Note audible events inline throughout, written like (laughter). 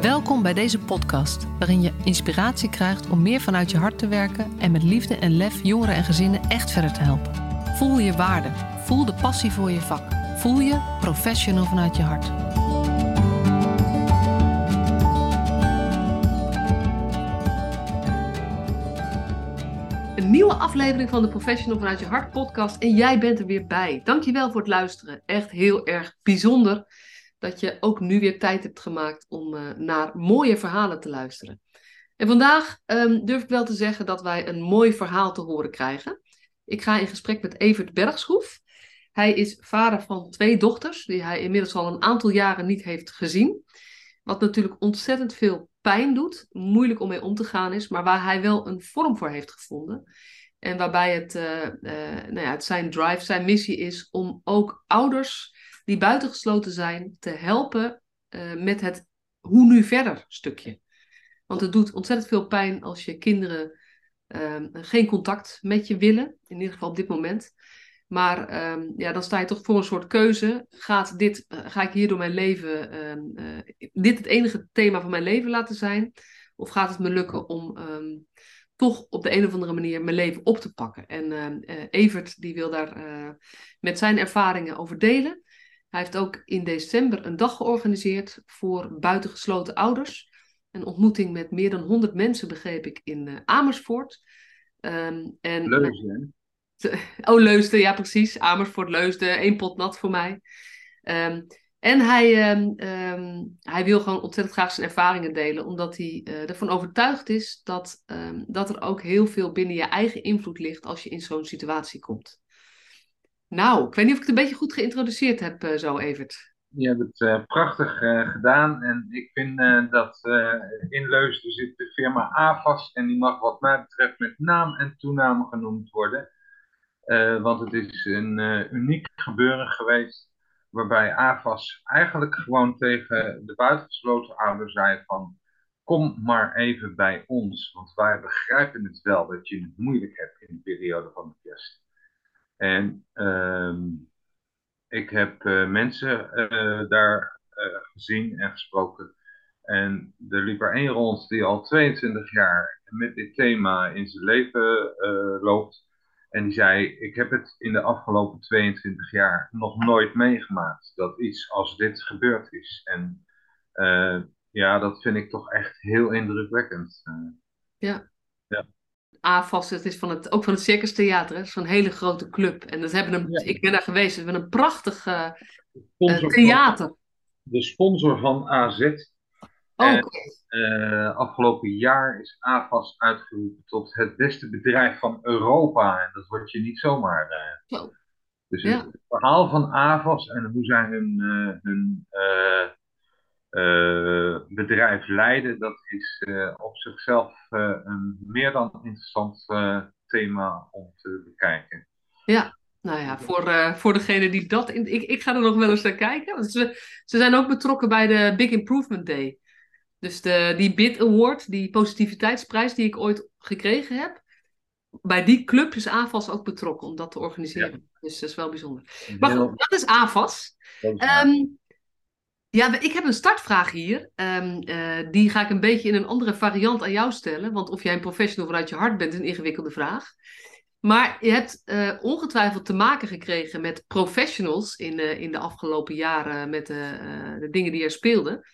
Welkom bij deze podcast, waarin je inspiratie krijgt om meer vanuit je hart te werken en met liefde en lef jongeren en gezinnen echt verder te helpen. Voel je waarde, voel de passie voor je vak, voel je professional vanuit je hart. Een nieuwe aflevering van de Professional vanuit je hart podcast en jij bent er weer bij. Dankjewel voor het luisteren. Echt heel erg bijzonder dat je ook nu weer tijd hebt gemaakt om uh, naar mooie verhalen te luisteren. En vandaag um, durf ik wel te zeggen dat wij een mooi verhaal te horen krijgen. Ik ga in gesprek met Evert Bergschroef. Hij is vader van twee dochters, die hij inmiddels al een aantal jaren niet heeft gezien. Wat natuurlijk ontzettend veel pijn doet, moeilijk om mee om te gaan is, maar waar hij wel een vorm voor heeft gevonden. En waarbij het, uh, uh, nou ja, het zijn drive, zijn missie is om ook ouders die buitengesloten zijn te helpen uh, met het hoe nu verder stukje. Want het doet ontzettend veel pijn als je kinderen um, geen contact met je willen, in ieder geval op dit moment. Maar um, ja, dan sta je toch voor een soort keuze. Gaat dit, uh, ga ik hier door mijn leven, um, uh, dit het enige thema van mijn leven laten zijn? Of gaat het me lukken om toch op de een of andere manier mijn leven op te pakken? En Evert die wil daar met zijn ervaringen over delen. Hij heeft ook in december een dag georganiseerd voor buitengesloten ouders. Een ontmoeting met meer dan 100 mensen, begreep ik, in Amersfoort. en, Leusden, (laughs) Oh, Leusden, ja precies. Amersfoort, Leusden, één pot nat voor mij. Um, en hij, um, hij wil gewoon ontzettend graag zijn ervaringen delen, omdat hij uh, ervan overtuigd is dat, dat er ook heel veel binnen je eigen invloed ligt als je in zo'n situatie komt. Nou, ik weet niet of ik het een beetje goed geïntroduceerd heb, uh, zo Evert. Je hebt het uh, prachtig gedaan en ik vind dat in Leusden zit de firma AVAS en die mag wat mij betreft met naam en toename genoemd worden. Want het is een uniek gebeuren geweest waarbij AVAS eigenlijk gewoon tegen de buitengesloten ouders zei van kom maar even bij ons, want wij begrijpen het wel dat je het moeilijk hebt in de periode van de kerst. En uh, ik heb uh, mensen daar gezien en gesproken. En er liep er één rond die al 22 jaar met dit thema in zijn leven loopt. En die zei: Ik heb het in de afgelopen 22 jaar nog nooit meegemaakt dat iets als dit gebeurd is. En uh, ja, dat vind ik toch echt heel indrukwekkend. Ja. ja. AFAS, het is van het, ook van het Circus Theater, het is zo'n hele grote club. En dat hebben een, ja. ik ben daar geweest, we hebben een prachtig uh, theater. Van, de sponsor van AZ Oh, en, uh, afgelopen jaar is AVAS uitgeroepen tot het beste bedrijf van Europa. En dat wordt je niet zomaar. Uh, oh. Dus ja. het verhaal van AVAS en hoe zij hun, hun bedrijf leiden, dat is op zichzelf een meer dan interessant thema om te bekijken. Ja, nou ja, voor, uh, voor degene die dat. In, ik, ik ga er nog wel eens naar kijken. Want ze, ze zijn ook betrokken bij de Big Improvement Day. Dus de, die BID Award, die positiviteitsprijs die ik ooit gekregen heb, bij die club is AFAS ook betrokken om dat te organiseren. Ja. Dus dat is wel bijzonder. Maar goed, dat is AFAS. Um, ja, ik heb een startvraag hier. Um, uh, die ga ik een beetje in een andere variant aan jou stellen. Want of jij een professional vanuit je hart bent, is een ingewikkelde vraag. Maar je hebt uh, ongetwijfeld te maken gekregen met professionals in, uh, in de afgelopen jaren met de dingen die er speelden.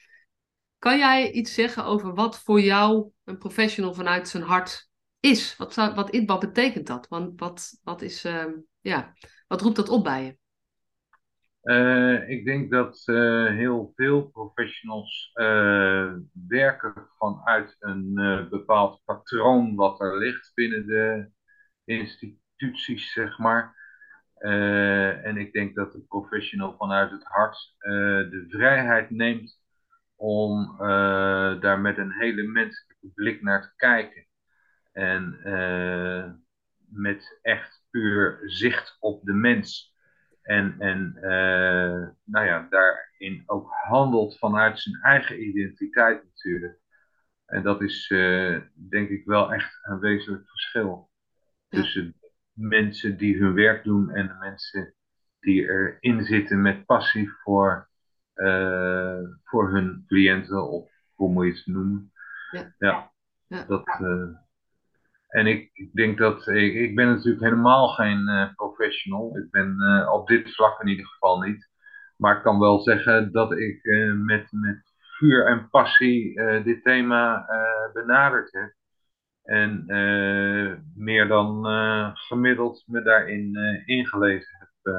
Kan jij iets zeggen over wat voor jou een professional vanuit zijn hart is? Wat, zou, wat, wat betekent dat? Want wat, wat, is, uh, ja, wat roept dat op bij je? Uh, ik denk dat uh, heel veel professionals uh, werken vanuit een bepaald patroon wat er ligt binnen de instituties, zeg maar. en ik denk dat de professional vanuit het hart de vrijheid neemt om daar met een hele menselijke blik naar te kijken. En met echt puur zicht op de mens. En, en uh, nou ja, daarin ook handelt vanuit zijn eigen identiteit natuurlijk. En dat is denk ik wel echt een wezenlijk verschil. Ja. Tussen mensen die hun werk doen en de mensen die erin zitten met passie voor uh, voor hun cliënten of hoe moet je het noemen? Ja. Ja, Ja. dat, eh, en ik, ik denk dat, ik, ben natuurlijk helemaal geen eh, professional. Ik ben eh, op dit vlak in ieder geval niet. Maar ik kan wel zeggen dat ik eh, met, met vuur en passie dit thema benaderd heb. En meer dan gemiddeld me daarin ingelezen heb.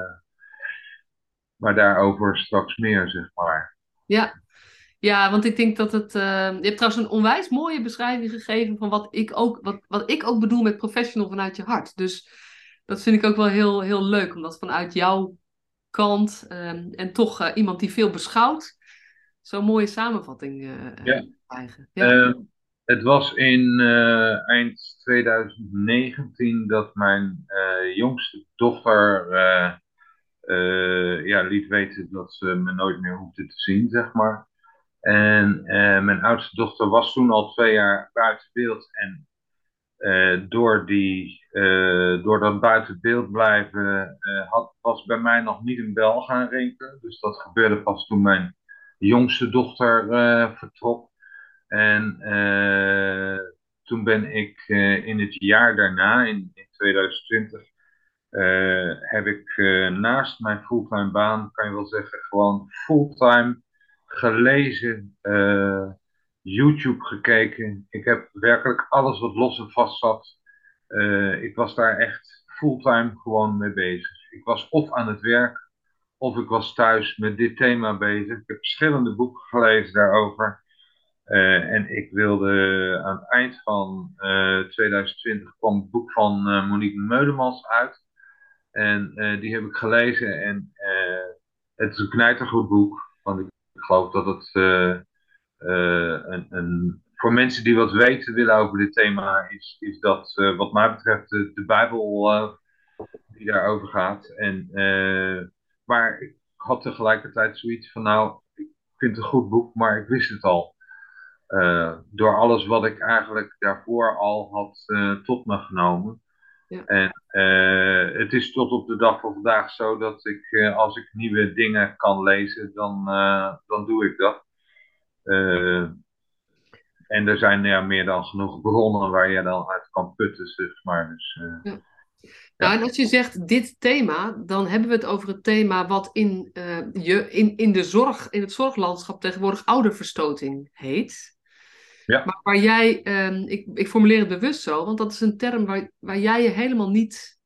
maar daarover straks meer, zeg maar. Ja. Ja, want ik denk dat het. eh, je hebt trouwens een onwijs mooie beschrijving gegeven van wat ik ook, wat, wat ik ook bedoel met professional vanuit je hart. Dus dat vind ik ook wel heel, heel leuk, omdat vanuit jouw kant ehm, en toch eh, iemand die veel beschouwt, zo'n mooie samenvatting eh Ja. krijgen. Ja. Eh, het was in eind 2019 dat mijn jongste dochter ja, liet weten dat ze me nooit meer hoefde te zien, zeg maar. En eh, mijn oudste dochter was toen al twee jaar buiten beeld. En eh, door, die, eh, door dat buiten beeld blijven had, was bij mij nog niet een bel gaan rinkelen. Dus dat gebeurde pas toen mijn jongste dochter vertrok. En toen ben ik in het jaar daarna, in, in 2020, eh, heb ik naast mijn fulltime baan, kan je wel zeggen, gewoon fulltime gelezen, eh, YouTube gekeken. Ik heb werkelijk alles wat los en vast zat. eh, ik was daar echt fulltime gewoon mee bezig. Ik was of aan het werk, of ik was thuis met dit thema bezig. Ik heb verschillende boeken gelezen daarover. Eh, en ik wilde aan het eind van eh, 2020 kwam het boek van Monique Meudemans uit. En die heb ik gelezen en het is een knijtergoed boek. Geloof dat het eh, eh, een, voor mensen die wat weten willen over dit thema is, is dat eh, wat mij betreft de, Bijbel die daarover gaat. En, maar ik had tegelijkertijd zoiets van nou, ik vind het een goed boek, maar ik wist het al. Door alles wat ik eigenlijk daarvoor al had tot me genomen. Ja. En eh, het is tot op de dag van vandaag zo dat ik, eh, als ik nieuwe dingen kan lezen, dan, eh, dan doe ik dat. En er zijn ja, meer dan genoeg bronnen waar je dan uit kan putten, zeg maar. Dus, eh, Nou, en als je zegt dit thema, dan hebben we het over het thema wat in, je, in, in, de zorg, in het zorglandschap tegenwoordig ouderverstoting heet. Ja. Maar waar jij, ehm, ik, ik formuleer het bewust zo, want dat is een term waar, waar jij je helemaal niet,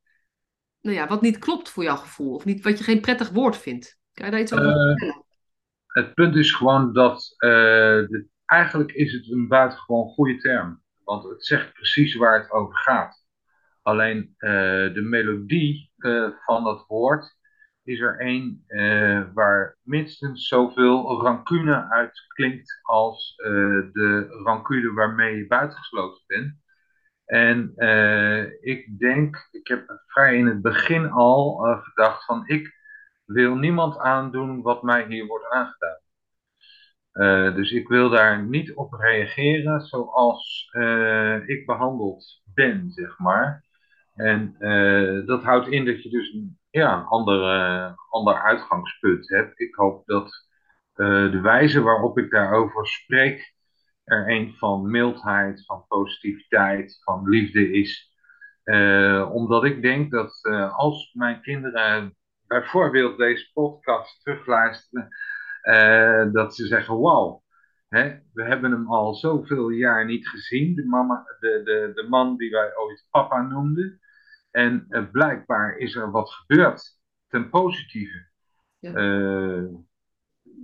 nou ja, wat niet klopt voor jouw gevoel, of niet, wat je geen prettig woord vindt. Kan je daar iets over Eh, vertellen? Het punt is gewoon dat eh, eigenlijk is het een buitengewoon goede term. Want het zegt precies waar het over gaat. Alleen eh, de melodie van dat woord is er één eh, waar minstens zoveel rancune uit klinkt als eh, de rancune waarmee je buitengesloten bent. En eh, ik denk, ik heb vrij in het begin al gedacht van ik wil niemand aandoen wat mij hier wordt aangedaan. Dus ik wil daar niet op reageren zoals ik behandeld ben, zeg maar. En dat houdt in dat je dus ja, ander, eh, ander uitgangspunt hebt. Ik hoop dat eh, de wijze waarop ik daarover spreek er een van mildheid, van positiviteit, van liefde is. Eh, omdat ik denk dat als mijn kinderen bijvoorbeeld deze podcast terugluisteren, dat ze zeggen: Wauw, we hebben hem al zoveel jaar niet gezien, de, mama, de, de, de man die wij ooit papa noemden. En eh, blijkbaar is er wat gebeurd ten positieve. Ja. Eh,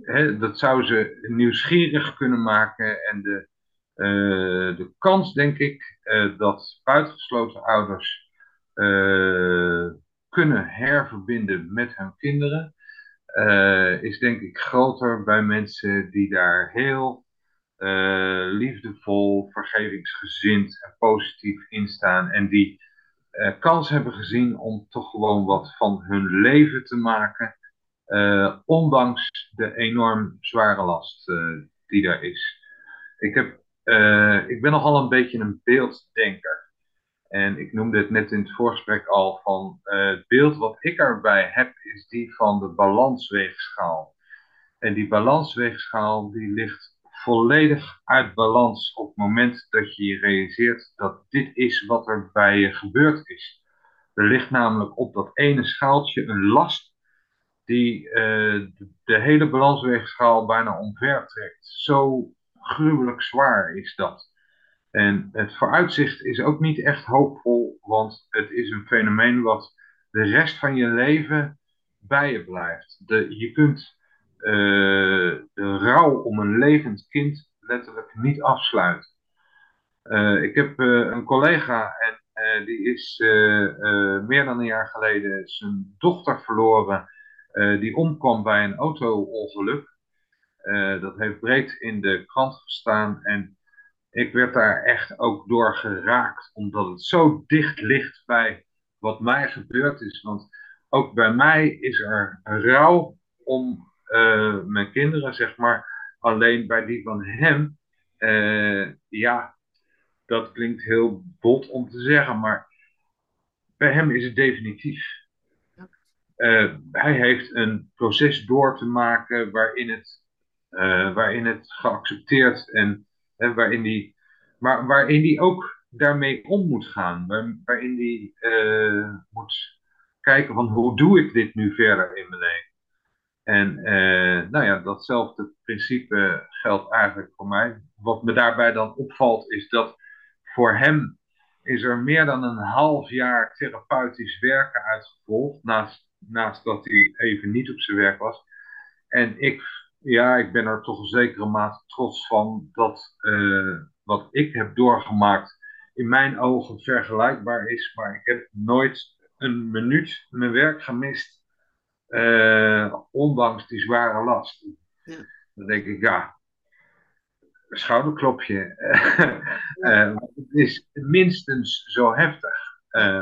hè, dat zou ze nieuwsgierig kunnen maken. En de, eh, de kans, denk ik, dat buitengesloten ouders kunnen herverbinden met hun kinderen, is denk ik groter bij mensen die daar heel liefdevol, vergevingsgezind en positief in staan. En die eh, kans hebben gezien om toch gewoon wat van hun leven te maken. eh, ondanks de enorm zware last eh, die daar is. Ik, heb, ik ben nogal een beetje een beelddenker. En ik noemde het net in het voorgesprek al van het beeld wat ik erbij heb, is die van de balansweegschaal. En die balansweegschaal die ligt volledig uit balans op het moment dat je je realiseert dat dit is wat er bij je gebeurd is. Er ligt namelijk op dat ene schaaltje een last die uh, de, hele balansweegschaal bijna omver trekt. Zo gruwelijk zwaar is dat. En het vooruitzicht is ook niet echt hoopvol, want het is een fenomeen wat de rest van je leven bij je blijft. De, je kunt de rouw om een levend kind letterlijk niet afsluiten. Uh, ik heb een collega en die is meer dan een jaar geleden zijn dochter verloren, die omkwam bij een auto-ongeluk. dat heeft breed in de krant gestaan en ik werd daar echt ook door geraakt, omdat het zo dicht ligt bij wat mij gebeurd is. Want ook bij mij is er rouw om uh, mijn kinderen, zeg maar. Alleen bij die van hem, uh, ja, dat klinkt heel bot om te zeggen, maar bij hem is het definitief. Uh, hij heeft een proces door te maken waarin het, waarin het geaccepteerd en waarin die, maar waarin die ook daarmee om moet gaan. Waar, waarin die moet kijken van hoe doe ik dit nu verder in mijn leven. En uh, nou ja, datzelfde principe geldt eigenlijk voor mij. Wat me daarbij dan opvalt is dat voor hem is er meer dan een half jaar therapeutisch werken uitgevolgd, naast, dat hij even niet op zijn werk was. En ik, ja, ik ben er toch een zekere mate trots van dat uh, wat ik heb doorgemaakt in mijn ogen vergelijkbaar is, maar ik heb nooit een minuut mijn werk gemist, uh, ondanks die zware last. Ja. Dan denk ik, ja, schouderklopje. (laughs) uh, het is minstens zo heftig. Uh,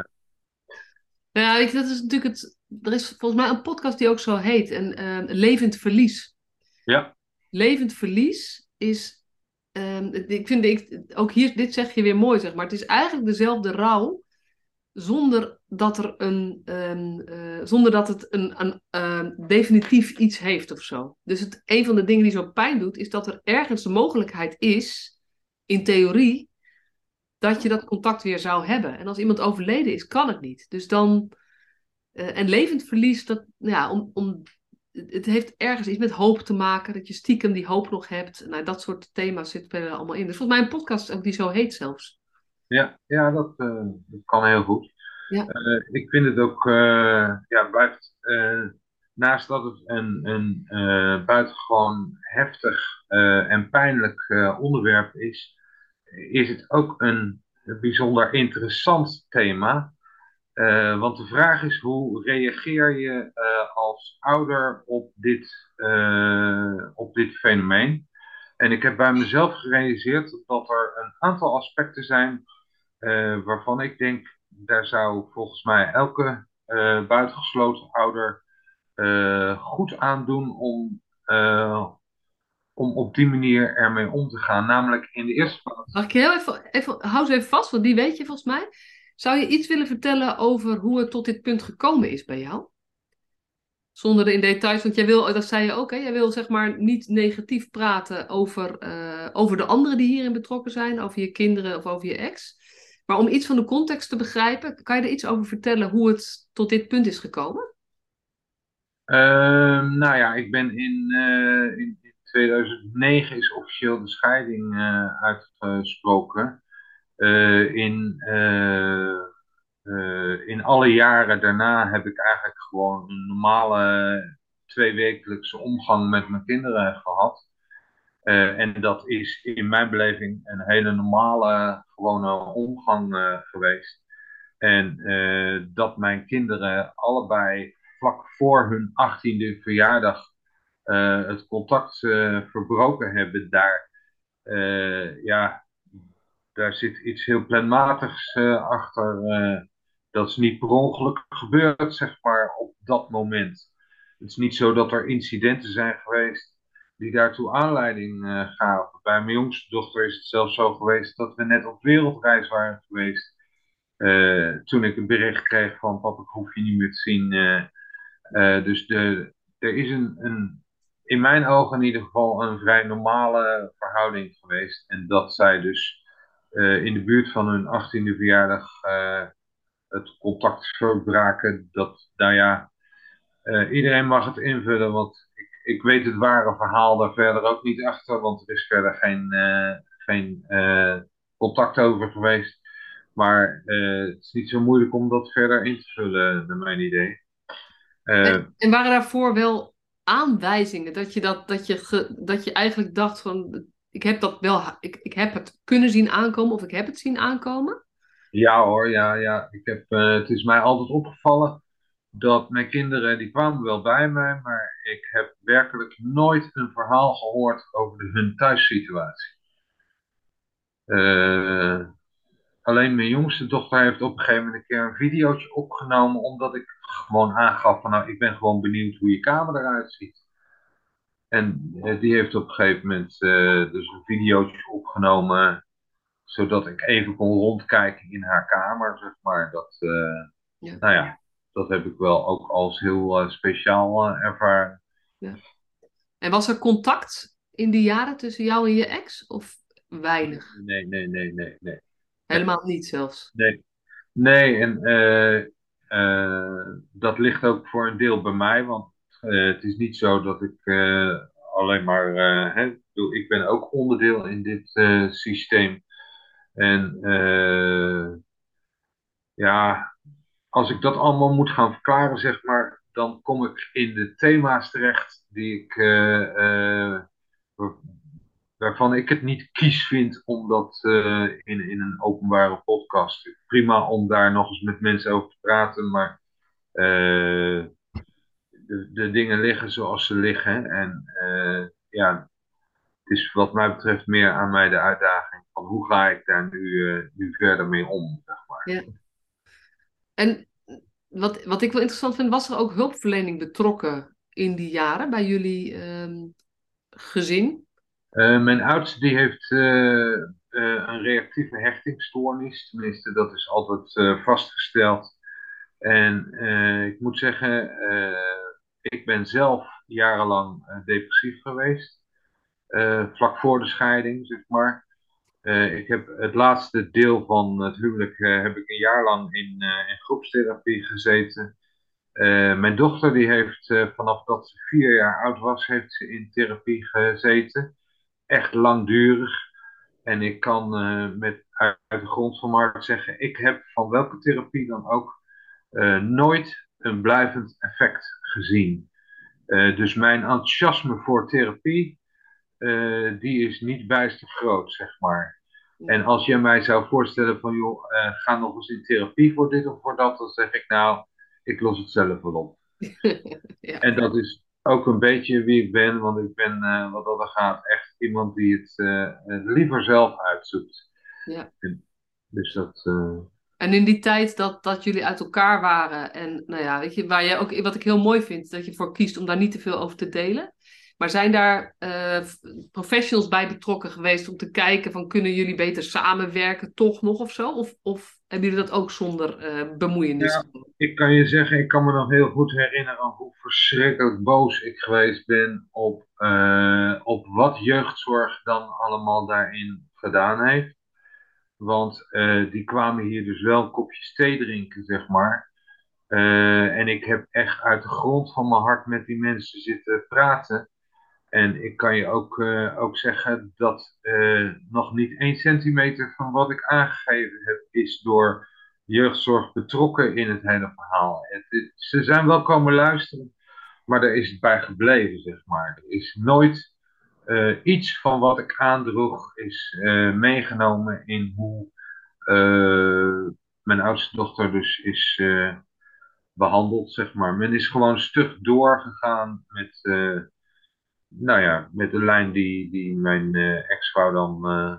ja, ik, dat is natuurlijk het. Er is volgens mij een podcast die ook zo heet: een, Levend Verlies. Ja. Levend Verlies is. Um, ik vind, ik, ook hier, dit zeg je weer mooi, zeg maar. Het is eigenlijk dezelfde rouw zonder dat, er een, um, uh, zonder dat het een, een uh, definitief iets heeft of zo. Dus het, een van de dingen die zo pijn doet, is dat er ergens de mogelijkheid is, in theorie, dat je dat contact weer zou hebben. En als iemand overleden is, kan het niet. Dus dan. Uh, en levend verlies, dat, ja, om, om, het heeft ergens iets met hoop te maken, dat je stiekem die hoop nog hebt. Nou, dat soort thema's zitten er allemaal in. Dus volgens mij een podcast ook die zo heet zelfs. Ja, ja dat, uh, dat kan heel goed. Ja. Uh, ik vind het ook, uh, ja, blijft, naast dat het een, een buitengewoon heftig en pijnlijk onderwerp is, is het ook een bijzonder interessant thema. want de vraag is, hoe reageer je als ouder op dit, op dit fenomeen? En ik heb bij mezelf gerealiseerd dat er een aantal aspecten zijn waarvan ik denk, daar zou volgens mij elke uh, buitengesloten ouder uh, goed aan doen om, om op die manier ermee om te gaan. Namelijk in de eerste plaats. Mag ik heel even, even, hou ze even vast, want die weet je volgens mij. Zou je iets willen vertellen over hoe het tot dit punt gekomen is bij jou? Zonder in details, want jij wil, dat zei je ook, hè, jij wil zeg maar niet negatief praten over, over de anderen die hierin betrokken zijn, over je kinderen of over je ex. Maar om iets van de context te begrijpen, kan je er iets over vertellen hoe het tot dit punt is gekomen? Uh, nou ja, ik ben in, uh, in 2009 is officieel de scheiding uh, uitgesproken. Eh, in, in alle jaren daarna heb ik eigenlijk gewoon een normale tweewekelijkse omgang met mijn kinderen gehad. Uh, en dat is in mijn beleving een hele normale, gewone omgang uh, geweest. En uh, dat mijn kinderen allebei vlak voor hun achttiende verjaardag het contact verbroken hebben, daar, ja, daar zit iets heel planmatigs achter. dat is niet per ongeluk gebeurd, zeg maar, op dat moment. Het is niet zo dat er incidenten zijn geweest die daartoe aanleiding uh, gaven. Bij mijn jongste dochter is het zelfs zo geweest dat we net op wereldreis waren geweest. Uh, toen ik een bericht kreeg van papa, ik hoef je niet meer te zien. Uh, dus de, er is een, een, in mijn ogen in ieder geval een vrij normale verhouding geweest. En dat zij dus in de buurt van hun 18e verjaardag het contact verbraken. Dat, nou ja, iedereen mag het invullen, want ik, weet het ware verhaal daar verder ook niet achter, want er is verder geen, geen contact over geweest. Maar uh, het is niet zo moeilijk om dat verder in te vullen, naar mijn idee. En, en, waren daarvoor wel aanwijzingen dat je, dat, dat je, ge, dat je eigenlijk dacht van ik heb dat wel, ik, ik heb het kunnen zien aankomen of ik heb het zien aankomen? Ja hoor, ja, ja. Ik heb, het is mij altijd opgevallen dat mijn kinderen, die kwamen wel bij mij, maar ik heb werkelijk nooit een verhaal gehoord over de, hun thuissituatie. Uh, alleen mijn jongste dochter heeft op een gegeven moment een keer een videootje opgenomen, omdat ik gewoon aangaf van nou, ik ben gewoon benieuwd hoe je kamer eruit ziet. En uh, die heeft op een gegeven moment uh, dus een videootje opgenomen, zodat ik even kon rondkijken in haar kamer, zeg maar. Dat, ja. Nou ja, dat heb ik wel ook als heel speciaal ervaren. Ja. En was er contact in die jaren tussen jou en je ex? Of weinig? Nee, nee, nee, nee. nee. Helemaal niet zelfs? Nee, nee en uh, uh, dat ligt ook voor een deel bij mij, want uh, het is niet zo dat ik alleen maar, hè, ik ben ook onderdeel in dit systeem. En ja, als ik dat allemaal moet gaan verklaren, zeg maar, dan kom ik in de thema's terecht die ik waarvan ik het niet kies vind om dat uh, in, in een openbare podcast. Prima om daar nog eens met mensen over te praten, maar de, de dingen liggen zoals ze liggen. En ja, het is wat mij betreft meer aan mij de uitdaging van hoe ga ik daar nu, nu verder mee om, zeg maar. En wat, wat ik wel interessant vind, was er ook hulpverlening betrokken in die jaren bij jullie um, gezin? Uh, mijn oudste die heeft uh, uh, een reactieve hechtingsstoornis. Tenminste, dat is altijd vastgesteld. En ik moet zeggen, ik ben zelf jarenlang depressief geweest. vlak voor de scheiding, zeg maar. Ik heb het laatste deel van het huwelijk heb ik een jaar lang in, in groepstherapie gezeten. mijn dochter die heeft vanaf dat ze vier jaar oud was, heeft ze in therapie gezeten echt langdurig. En ik kan met uit de grond van mijn hart zeggen, ik heb van welke therapie dan ook nooit een blijvend effect gezien. Dus mijn enthousiasme voor therapie, die is niet bijster groot, zeg maar. En als je mij zou voorstellen van, joh, ga nog eens in therapie voor dit of voor dat, dan zeg ik nou, ik los het zelf wel op. (laughs) ja. En dat is ook een beetje wie ik ben, want ik ben uh, wat dat gaat echt iemand die het uh, liever zelf uitzoekt. Ja. dus dat. En in die tijd dat, dat jullie uit elkaar waren, en nou ja, weet je, waar jij ook, wat ik heel mooi vind, dat je voor kiest om daar niet te veel over te delen. Maar zijn daar professionals bij betrokken geweest om te kijken van kunnen jullie beter samenwerken toch nog of zo? Of, of hebben jullie dat ook zonder uh, bemoeienis? Ja, ik kan je zeggen, ik kan me nog heel goed herinneren hoe verschrikkelijk boos ik geweest ben op, uh, op wat jeugdzorg dan allemaal daarin gedaan heeft. Want die kwamen hier dus wel kopjes thee drinken, zeg maar. en ik heb echt uit de grond van mijn hart met die mensen zitten praten. En ik kan je ook, uh, ook zeggen dat uh, nog niet één centimeter van wat ik aangegeven heb, is door jeugdzorg betrokken in het hele verhaal. Het, ze zijn wel komen luisteren, maar er is het bij gebleven, zeg maar. Er is nooit uh, iets van wat ik aandroeg, is meegenomen in hoe mijn oudste dochter dus is behandeld, zeg maar. Men is gewoon stug doorgegaan met nou ja, met de lijn die, die mijn uh, ex-vrouw dan uh,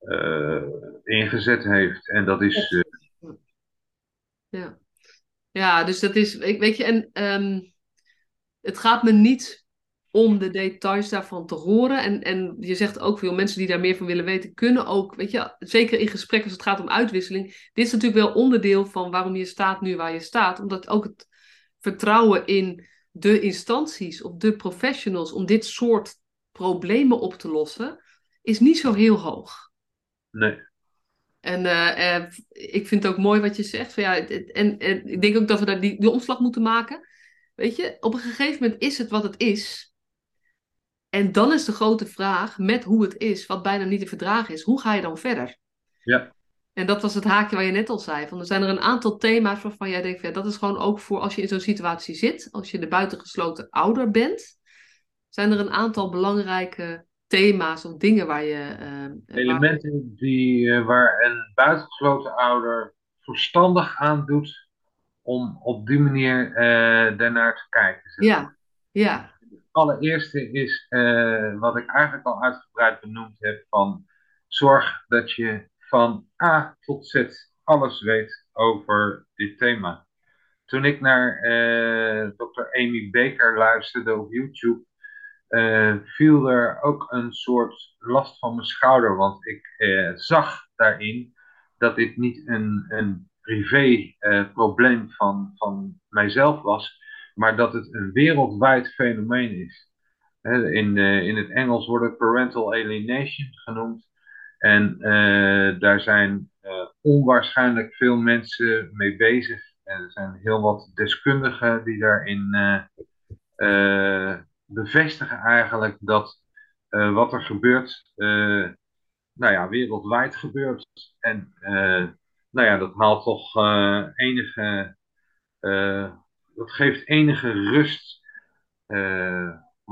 uh, ingezet heeft. En dat is. ja. ja, dus dat is. Weet je, en um, het gaat me niet om de details daarvan te horen. En, en je zegt ook veel mensen die daar meer van willen weten, kunnen ook, weet je, zeker in gesprekken als het gaat om uitwisseling. Dit is natuurlijk wel onderdeel van waarom je staat nu waar je staat. Omdat ook het vertrouwen in de instanties of de professionals om dit soort problemen op te lossen, is niet zo heel hoog. Nee. En uh, uh, ik vind het ook mooi wat je zegt. Van, ja, en, en ik denk ook dat we daar die, die omslag moeten maken. Weet je, op een gegeven moment is het wat het is. En dan is de grote vraag, met hoe het is, wat bijna niet te verdragen is, hoe ga je dan verder? Ja. En dat was het haakje waar je net al zei. Van, er zijn er een aantal thema's waarvan jij denkt, ja, dat is gewoon ook voor als je in zo'n situatie zit, als je de buitengesloten ouder bent, zijn er een aantal belangrijke thema's of dingen waar je. Uh, Elementen die, uh, waar een buitengesloten ouder verstandig aan doet om op die manier uh, daarnaar te kijken. Zeg ja, ja. Het allereerste is wat ik eigenlijk al uitgebreid benoemd heb: van zorg dat je van A tot Z alles weet over dit thema. Toen ik naar Dr. Amy Baker luisterde op YouTube, uh, viel er ook een soort last van mijn schouder. Want ik uh, zag daarin dat dit niet een, een privé uh, probleem van, van mijzelf was, maar dat het een wereldwijd fenomeen is. in, in het Engels wordt het parental alienation genoemd. En daar zijn onwaarschijnlijk veel mensen mee bezig. En er zijn heel wat deskundigen die daarin bevestigen eigenlijk dat wat er gebeurt, nou ja, wereldwijd gebeurt. En nou ja, dat haalt toch enige, dat geeft enige rust.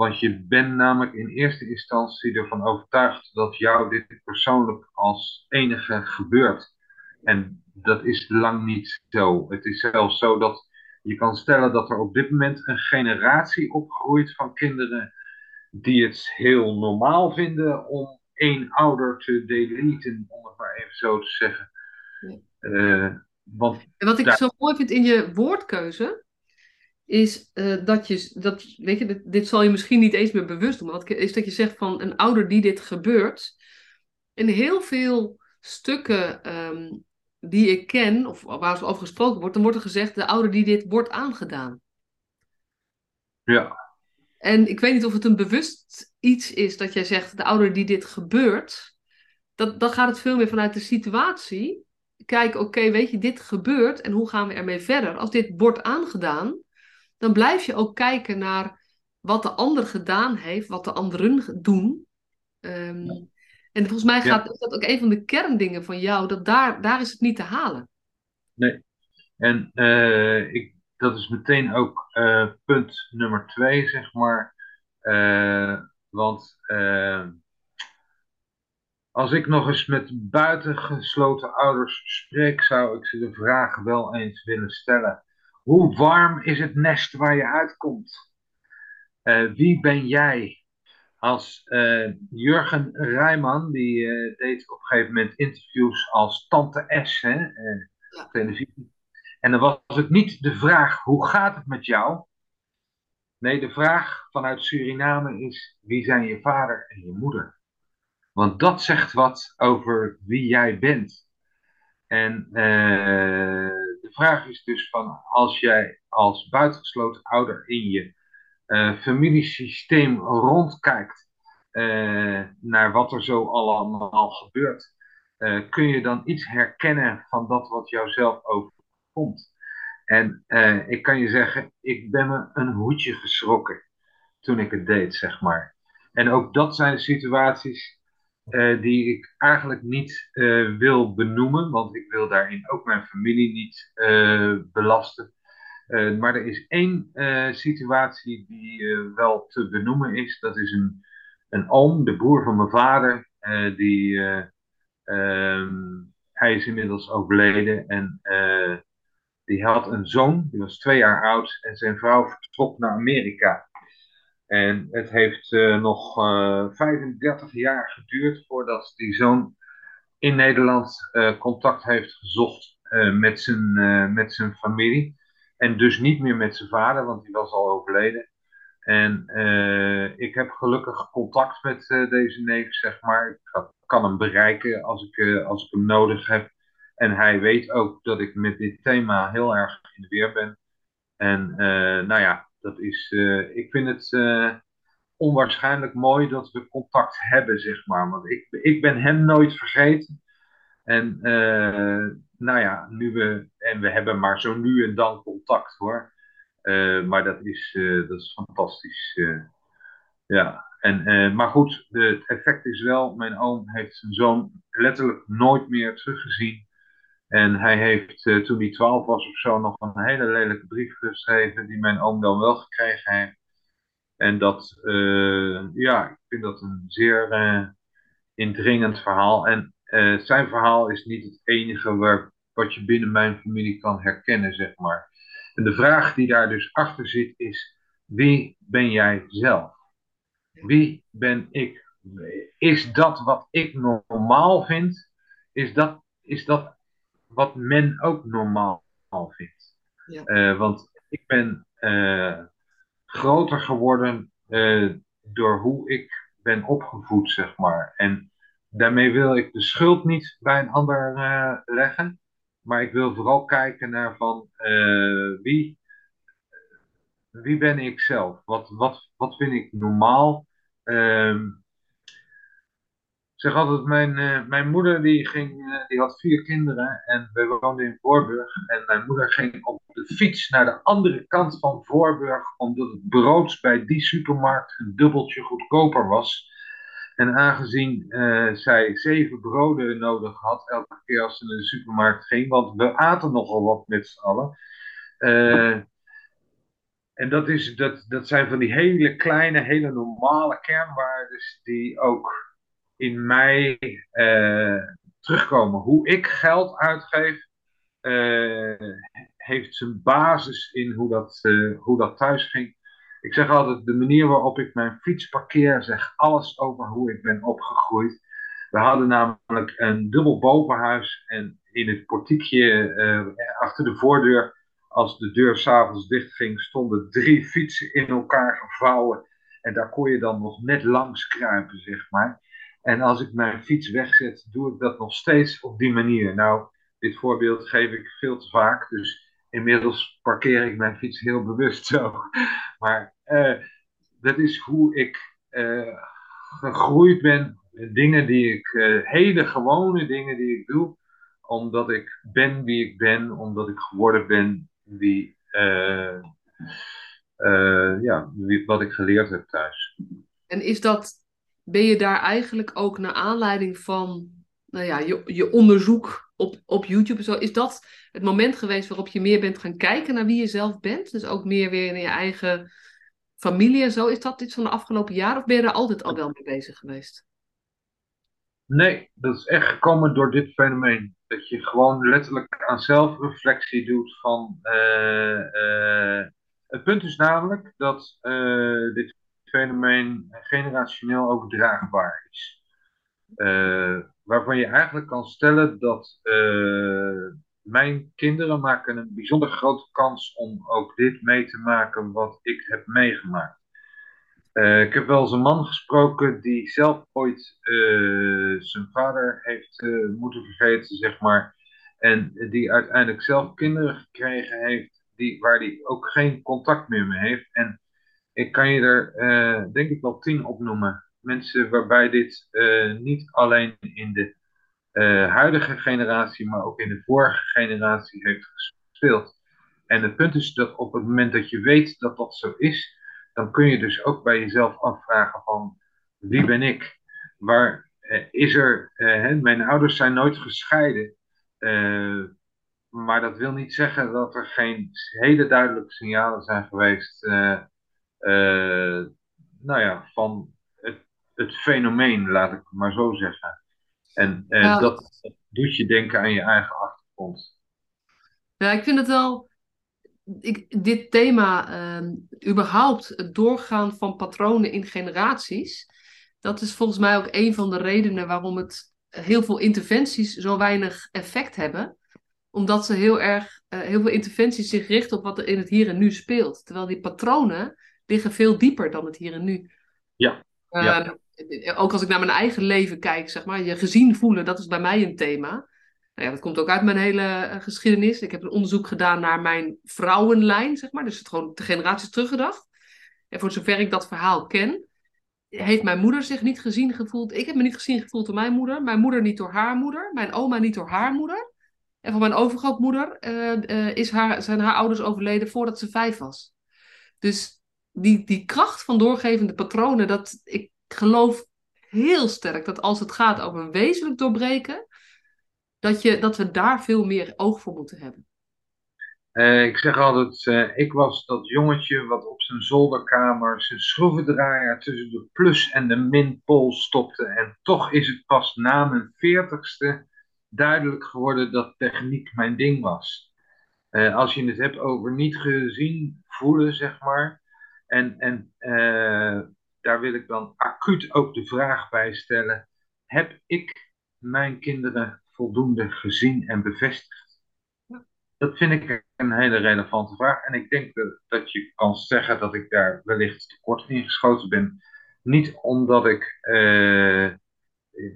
Want je bent namelijk in eerste instantie ervan overtuigd dat jou dit persoonlijk als enige gebeurt. En dat is lang niet zo. Het is zelfs zo dat je kan stellen dat er op dit moment een generatie opgroeit van kinderen die het heel normaal vinden om één ouder te deleten, om het maar even zo te zeggen. Uh, want, en wat ik zo mooi vind in je woordkeuze, is uh, dat je, dat, weet je, dit, dit, zal je misschien niet eens meer bewust doen, maar wat, is dat je zegt van een ouder die dit gebeurt. In heel veel stukken um, die ik ken, of waar over gesproken wordt, dan wordt er gezegd de ouder die dit wordt aangedaan. Ja. En ik weet niet of het een bewust iets is dat jij zegt, de ouder die dit gebeurt, dat, dan gaat het veel meer vanuit de situatie. Kijk, oké, weet je, dit gebeurt en hoe gaan we ermee verder? Als dit wordt aangedaan, dan blijf je ook kijken naar wat de ander gedaan heeft, wat de anderen doen. Um, en volgens mij gaat, is dat ook een van de kerndingen van jou, dat daar, daar is het niet te halen. Nee. En uh, ik, dat is meteen ook uh, punt nummer twee, zeg maar. Uh, want als ik nog eens met buitengesloten ouders spreek, zou ik ze de vraag wel eens willen stellen. Hoe warm is het nest waar je uitkomt? wie ben jij? als uh, Jurgen Rijman, die uh, deed op een gegeven moment interviews als Tante S, hè, ja. televisie. En dan was het niet de vraag, hoe gaat het met jou? Nee, de vraag vanuit Suriname is, wie zijn je vader en je moeder? Want dat zegt wat over wie jij bent. En de vraag is dus van, als jij als buitengesloten ouder in je uh, familiesysteem rondkijkt uh, naar wat er zo allemaal gebeurt, uh, kun je dan iets herkennen van dat wat jouzelf overkomt. En ik kan je zeggen, ik ben me een hoedje geschrokken toen ik het deed, zeg maar. En ook dat zijn situaties die ik eigenlijk niet wil benoemen, want ik wil daarin ook mijn familie niet belasten. Uh, maar er is één situatie die wel te benoemen is. Dat is een, een oom, de broer van mijn vader. die, um, hij is inmiddels overleden. En die had een zoon, die was twee jaar oud. En zijn vrouw vertrok naar Amerika. En het heeft nog 35 jaar geduurd voordat die zoon in Nederland contact heeft gezocht met, zijn, met zijn familie. En dus niet meer met zijn vader, want die was al overleden. En ik heb gelukkig contact met deze neef, zeg maar. Ik kan hem bereiken als ik, als ik hem nodig heb. En hij weet ook dat ik met dit thema heel erg in de weer ben. En nou ja, dat is, ik vind het onwaarschijnlijk mooi dat we contact hebben, zeg maar. Want ik, ik ben hem nooit vergeten. En nou ja, nu we, en we hebben maar zo nu en dan contact hoor. maar dat is, dat is fantastisch. ja, en, maar goed, de, het effect is wel, mijn oom heeft zijn zoon letterlijk nooit meer teruggezien. En hij heeft uh, toen hij 12 was of zo nog een hele lelijke brief geschreven, die mijn oom dan wel gekregen heeft. En dat, uh, ja, ik vind dat een zeer uh, indringend verhaal. En zijn verhaal is niet het enige wat je binnen mijn familie kan herkennen, zeg maar. En de vraag die daar dus achter zit is, wie ben jij zelf? Wie ben ik? Is dat wat ik normaal vind? Is dat, is dat wat men ook normaal vindt? Ja. Uh, want ik ben uh, groter geworden uh, door hoe ik ben opgevoed, zeg maar. En daarmee wil ik de schuld niet bij een ander leggen. Maar ik wil vooral kijken naar van wie, wie ben ik zelf? Wat, wat, wat vind ik normaal? Ehm, zeg altijd, mijn, uh, mijn moeder die ging, uh, die had vier kinderen en we woonden in Voorburg. En mijn moeder ging op de fiets naar de andere kant van Voorburg, omdat het brood bij die supermarkt een dubbeltje goedkoper was. En aangezien uh, zij zeven broden nodig had elke keer als ze naar de supermarkt ging, want we aten nogal wat met z'n allen. En dat, is, dat, dat zijn van die hele kleine, hele normale kernwaarden die ook in mij uh, terugkomen. Hoe ik geld uitgeef, uh, heeft zijn basis in hoe dat, uh, hoe dat thuis ging. Ik zeg altijd, de manier waarop ik mijn fiets parkeer, zegt alles over hoe ik ben opgegroeid. We hadden namelijk een dubbel bovenhuis en in het portiekje achter de voordeur als de deur s'avonds dicht ging, stonden drie fietsen in elkaar gevouwen. En daar kon je dan nog net langs kruipen, zeg maar. En als ik mijn fiets wegzet, doe ik dat nog steeds op die manier. Nou, dit voorbeeld geef ik veel te vaak, dus inmiddels parkeer ik mijn fiets heel bewust zo. (laughs) Maar uh, dat is hoe ik uh, gegroeid ben. Dingen die ik, uh, hele gewone dingen die ik doe, omdat ik ben wie ik ben, omdat ik geworden ben wie, ja, wie, wat ik geleerd heb thuis. En is dat, ben je daar eigenlijk ook naar aanleiding van nou ja, je, je onderzoek op, op YouTube zo, is dat het moment geweest waarop je meer bent gaan kijken naar wie je zelf bent? Dus ook meer weer in je eigen familie en zo. Is dat iets van de afgelopen jaren of ben je er altijd al wel mee bezig geweest? Nee, dat is echt gekomen door dit fenomeen. Dat je gewoon letterlijk aan zelfreflectie doet van. Uh, uh, het punt is namelijk dat uh, dit fenomeen generationeel overdraagbaar is. waarvan je eigenlijk kan stellen dat mijn kinderen maken een bijzonder grote kans om ook dit mee te maken wat ik heb meegemaakt. Uh, ik heb wel eens een man gesproken die zelf ooit uh, zijn vader heeft uh, moeten vergeten, zeg maar. En die uiteindelijk zelf kinderen gekregen heeft, die, waar hij ook geen contact meer mee heeft. En ik kan je er denk ik wel tien opnoemen. Mensen waarbij dit niet alleen in de huidige generatie, maar ook in de vorige generatie heeft gespeeld. En het punt is dat op het moment dat je weet dat dat zo is, dan kun je dus ook bij jezelf afvragen van wie ben ik? Waar eh, is er, eh, mijn ouders zijn nooit gescheiden, eh, maar dat wil niet zeggen dat er geen hele duidelijke signalen zijn geweest, eh, eh, nou ja, van het, het, fenomeen, laat ik het maar zo zeggen. En nou, dat doet je denken aan je eigen achtergrond. Ja, ik vind het wel ik, dit thema, uh, überhaupt het doorgaan van patronen in generaties, dat is volgens mij ook een van de redenen waarom het heel veel interventies zo weinig effect hebben. Omdat ze heel erg, uh, heel veel interventies zich richten op wat er in het hier en nu speelt. Terwijl die patronen liggen veel dieper dan het hier en nu. Ja. ja. Uh, ook als ik naar mijn eigen leven kijk, zeg maar, je gezien voelen, dat is bij mij een thema. Nou ja, dat komt ook uit mijn hele eh, geschiedenis. Ik heb een onderzoek gedaan naar mijn vrouwenlijn, zeg maar. Dus het gewoon de generaties teruggedacht. En voor zover ik dat verhaal ken, heeft mijn moeder zich niet gezien gevoeld. Ik heb me niet gezien gevoeld door mijn moeder. Mijn moeder niet door haar moeder. Mijn oma niet door haar moeder. En van mijn overgrootmoeder uh, is haar, zijn haar ouders overleden voordat ze vijf was. Dus die, die kracht van doorgevende patronen, dat ik geloof heel sterk dat als het gaat over een wezenlijk doorbreken, dat, je, dat we daar veel meer oog voor moeten hebben. Uh, ik zeg altijd, uh, ik was dat jongetje wat op zijn zolderkamer zijn schroevendraaier tussen de plus en de minpool stopte. En toch is het pas na mijn veertigste duidelijk geworden dat techniek mijn ding was. Uh, als je het hebt over niet gezien voelen, zeg maar. En, en daar wil ik dan acuut ook de vraag bij stellen: heb ik mijn kinderen voldoende gezien en bevestigd? Dat vind ik een hele relevante vraag. En ik denk dat, dat je kan zeggen dat ik daar wellicht tekort in geschoten ben. Niet omdat ik uh,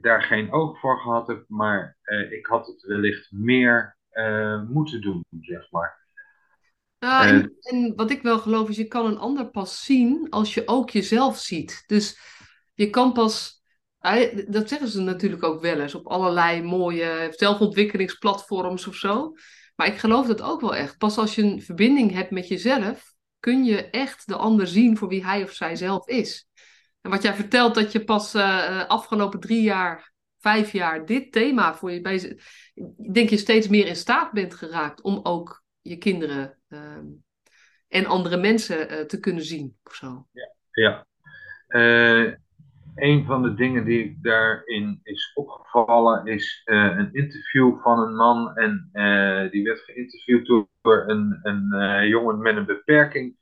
daar geen oog voor gehad heb, maar uh, ik had het wellicht meer moeten doen, zeg maar. Nou, en, en, wat ik wel geloof is, je kan een ander pas zien als je ook jezelf ziet. Dus je kan pas, dat zeggen ze natuurlijk ook wel eens op allerlei mooie zelfontwikkelingsplatforms of zo. Maar ik geloof dat ook wel echt. Pas als je een verbinding hebt met jezelf, kun je echt de ander zien voor wie hij of zij zelf is. En wat jij vertelt, dat je pas uh, afgelopen drie jaar, vijf jaar dit thema voor je bij denk je steeds meer in staat bent geraakt om ook je kinderen uh, en andere mensen uh, te kunnen zien of zo. Ja, ja. Uh, een van de dingen die ik daarin is opgevallen is uh, een interview van een man. En die werd geïnterviewd door een, een jongen met een beperking.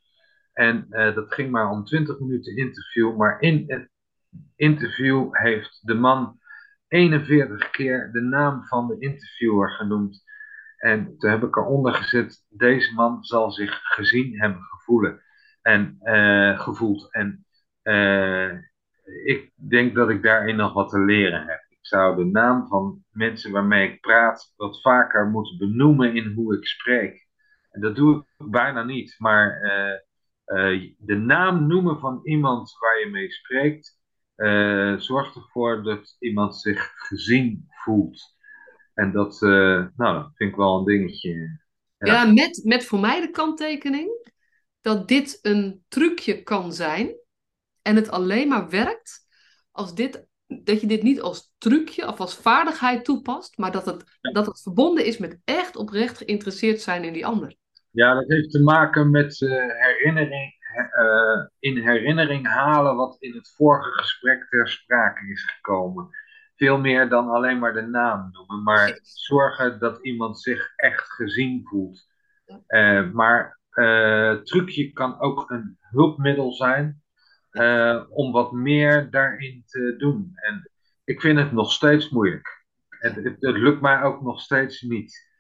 En dat ging maar om 20 minuten interview. Maar in het interview heeft de man 41 keer de naam van de interviewer genoemd. En toen heb ik eronder gezet, deze man zal zich gezien hebben gevoelen en gevoeld. En ik denk dat ik daarin nog wat te leren heb. Ik zou de naam van mensen waarmee ik praat wat vaker moeten benoemen in hoe ik spreek. En dat doe ik bijna niet, maar uh, de naam noemen van iemand waar je mee spreekt, zorgt ervoor dat iemand zich gezien voelt. En dat, nou, dat vind ik wel een dingetje. Ja, ja met, met voor mij de kanttekening dat dit een trucje kan zijn en het alleen maar werkt als dit, dat je dit niet als trucje of als vaardigheid toepast, maar dat het, dat het verbonden is met echt oprecht geïnteresseerd zijn in die ander. Ja, dat heeft te maken met uh, herinnering, uh, in herinnering halen wat in het vorige gesprek ter sprake is gekomen. Veel meer dan alleen maar de naam noemen, maar zorgen dat iemand zich echt gezien voelt. Uh, maar trucje kan ook een hulpmiddel zijn uh, om wat meer daarin te doen. En ik vind het nog steeds moeilijk. Het, het, het lukt mij ook nog steeds niet.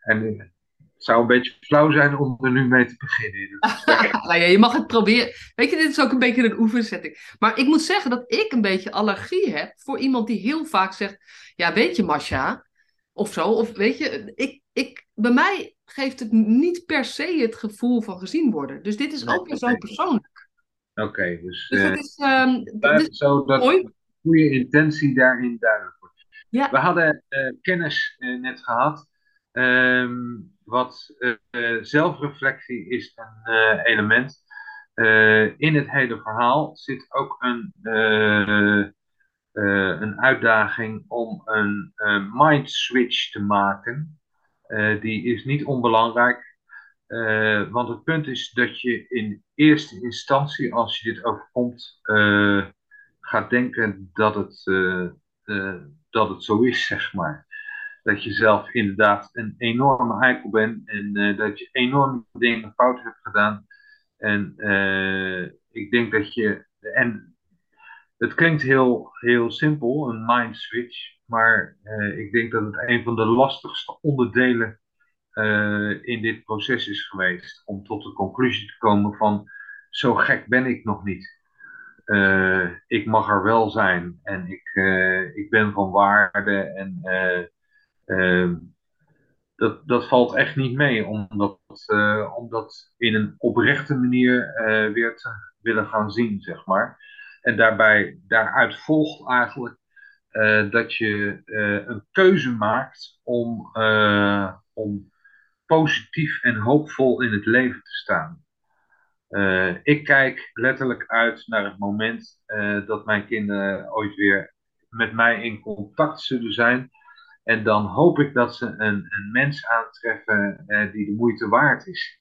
En zou een beetje flauw zijn om er nu mee te beginnen. (laughs) nou ja, je mag het proberen. Weet je, dit is ook een beetje een oefensetting. Maar ik moet zeggen dat ik een beetje allergie heb voor iemand die heel vaak zegt: Ja, weet je, Masha, of zo. Of weet je, ik, ik, bij mij geeft het niet per se het gevoel van gezien worden. Dus dit is ook weer zo persoonlijk. Oké, dus, dus het is, um, zo dat de goede intentie daarin duidelijk wordt. Ja. We hadden uh, kennis uh, net gehad. Um, wat uh, zelfreflectie is een element. in het hele verhaal zit ook een, een uitdaging om een mind switch te maken. die is niet onbelangrijk. Want het punt is dat je in eerste instantie, als je dit overkomt, gaat denken dat het, dat het zo is, zeg maar. Dat je zelf inderdaad een enorme eikel bent en dat je enorme dingen fout hebt gedaan. En ik denk dat je. En het klinkt heel, heel simpel, een mind switch. Maar ik denk dat het een van de lastigste onderdelen in dit proces is geweest. Om tot de conclusie te komen van zo gek ben ik nog niet. Ik mag er wel zijn en ik, ik ben van waarde en Ehm, dat, dat valt echt niet mee om dat, dat in een oprechte manier uh, weer te willen gaan zien, zeg maar. En daarbij, daaruit volgt eigenlijk uh, dat je een keuze maakt om, om positief en hoopvol in het leven te staan. ik kijk letterlijk uit naar het moment dat mijn kinderen ooit weer met mij in contact zullen zijn en dan hoop ik dat ze een, een mens aantreffen uh, die de moeite waard is.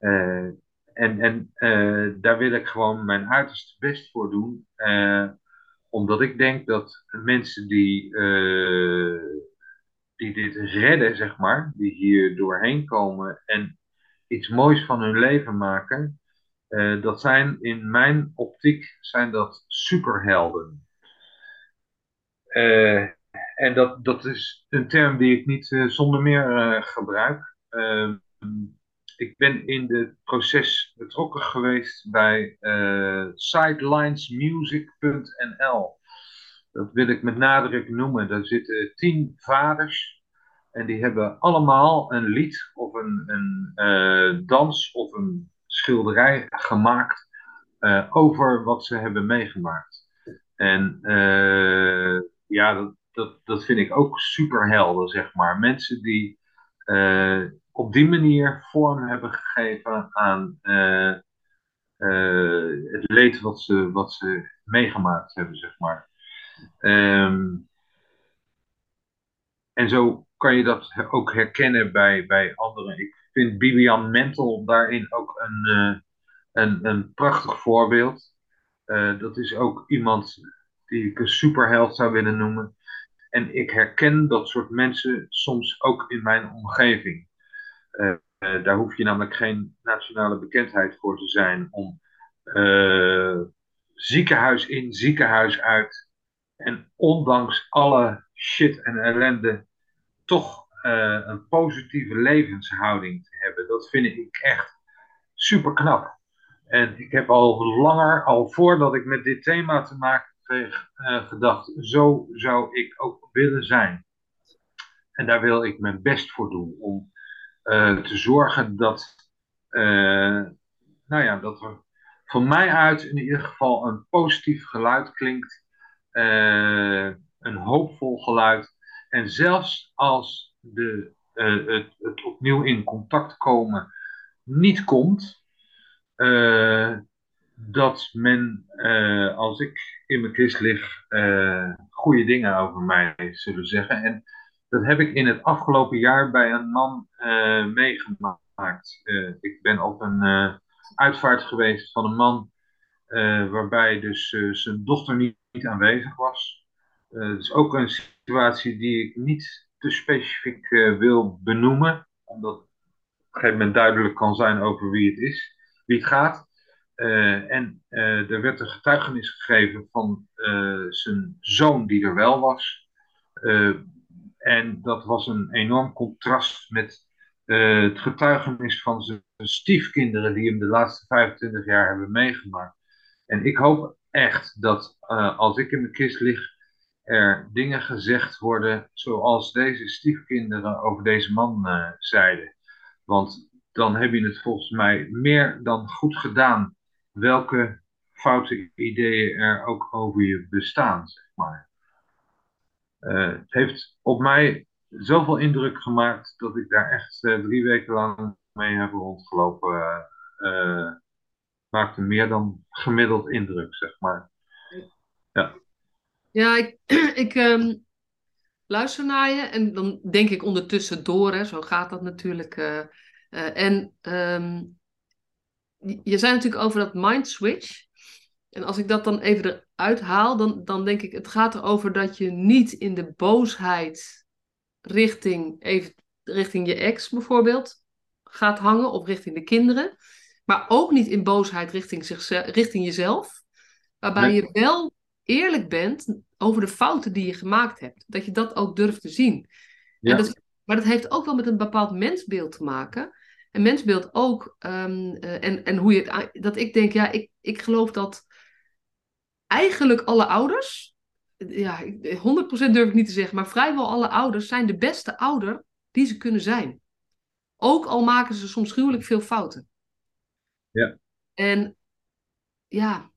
Uh, en en uh, daar wil ik gewoon mijn uiterste best voor doen. omdat ik denk dat mensen die, die dit redden, zeg maar, die hier doorheen komen en iets moois van hun leven maken, dat zijn in mijn optiek zijn dat superhelden. En dat, dat is een term die ik niet uh, zonder meer uh, gebruik. Uh, ik ben in het proces betrokken geweest bij uh, sidelinesmusic.nl. Dat wil ik met nadruk noemen. Daar zitten tien vaders. En die hebben allemaal een lied of een, een dans of een schilderij gemaakt over wat ze hebben meegemaakt. En ja, dat, dat, dat vind ik ook super helder, zeg maar. Mensen die uh, op die manier vorm hebben gegeven aan uh, uh, het leed wat ze, wat ze meegemaakt hebben, zeg maar. Um, en zo kan je dat ook herkennen bij, bij anderen. Ik vind Bibian Mentel daarin ook een, een, een prachtig voorbeeld. dat is ook iemand die ik een superheld zou willen noemen. En ik herken dat soort mensen soms ook in mijn omgeving. Uh, uh, daar hoef je namelijk geen nationale bekendheid voor te zijn om uh, ziekenhuis in, ziekenhuis uit. En ondanks alle shit en ellende toch een positieve levenshouding te hebben. Dat vind ik echt super knap. En ik heb al langer, al voordat ik met dit thema te maken kreeg, uh, gedacht, zo zou ik ook willen zijn. En daar wil ik mijn best voor doen, om uh, te zorgen dat, uh, nou ja, dat er van mij uit in ieder geval een positief geluid klinkt, een hoopvol geluid. En zelfs als de, het, opnieuw in contact komen niet komt, dat men, als ik in mijn kist lig, uh, goede dingen over mij zullen zeggen. En dat heb ik in het afgelopen jaar bij een man uh, meegemaakt. ik ben op een uitvaart geweest van een man waarbij dus zijn dochter niet, aanwezig was. Is ook een situatie die ik niet te specifiek wil benoemen, omdat op een gegeven moment duidelijk kan zijn over wie het is, wie het gaat. Uh, en uh, er werd een getuigenis gegeven van uh, zijn zoon die er wel was. en dat was een enorm contrast met het getuigenis van zijn stiefkinderen die hem de laatste 25 jaar hebben meegemaakt. En ik hoop echt dat als ik in mijn kist lig, er dingen gezegd worden zoals deze stiefkinderen over deze man zeiden. Want dan heb je het volgens mij meer dan goed gedaan welke foute ideeën er ook over je bestaan, zeg maar. Uh, het heeft op mij zoveel indruk gemaakt dat ik daar echt uh, drie weken lang mee heb rondgelopen. Uh, maakte meer dan gemiddeld indruk, zeg maar. Ja, ja ik, (clears throat) ik um, luister naar je en dan denk ik ondertussen door, hè, zo gaat dat natuurlijk. en um, je zei natuurlijk over dat mind switch. En als ik dat dan even eruit haal, dan, dan denk ik, het gaat erover dat je niet in de boosheid richting, even, richting je ex bijvoorbeeld gaat hangen, of richting de kinderen. Maar ook niet in boosheid richting, zichzelf, richting jezelf. Waarbij je wel eerlijk bent over de fouten die je gemaakt hebt. Dat je dat ook durft te zien. Ja. Dat, maar dat heeft ook wel met een bepaald mensbeeld te maken. En mensbeeld ook. Um, en, en hoe je het. Dat ik denk, ja, ik, ik geloof dat eigenlijk alle ouders ja, 100% durf ik niet te zeggen, maar vrijwel alle ouders zijn de beste ouder die ze kunnen zijn. Ook al maken ze soms gruwelijk veel fouten. Ja. En ja,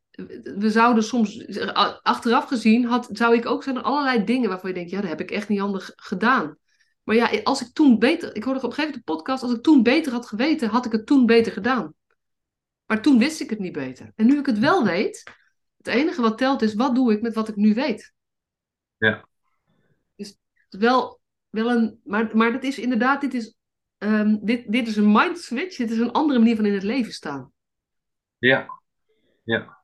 we zouden soms, achteraf gezien, had, zou ik ook zijn er allerlei dingen waarvan je denkt, ja, dat heb ik echt niet handig gedaan. Maar ja, als ik toen beter, ik hoorde op een gegeven moment de podcast, als ik toen beter had geweten, had ik het toen beter gedaan. Maar toen wist ik het niet beter. En nu ik het wel weet, het enige wat telt is, wat doe ik met wat ik nu weet? Ja. Dus wel, wel een, maar, maar dat is inderdaad, dit is, um, dit, dit is een mind switch, dit is een andere manier van in het leven staan. Ja, ja.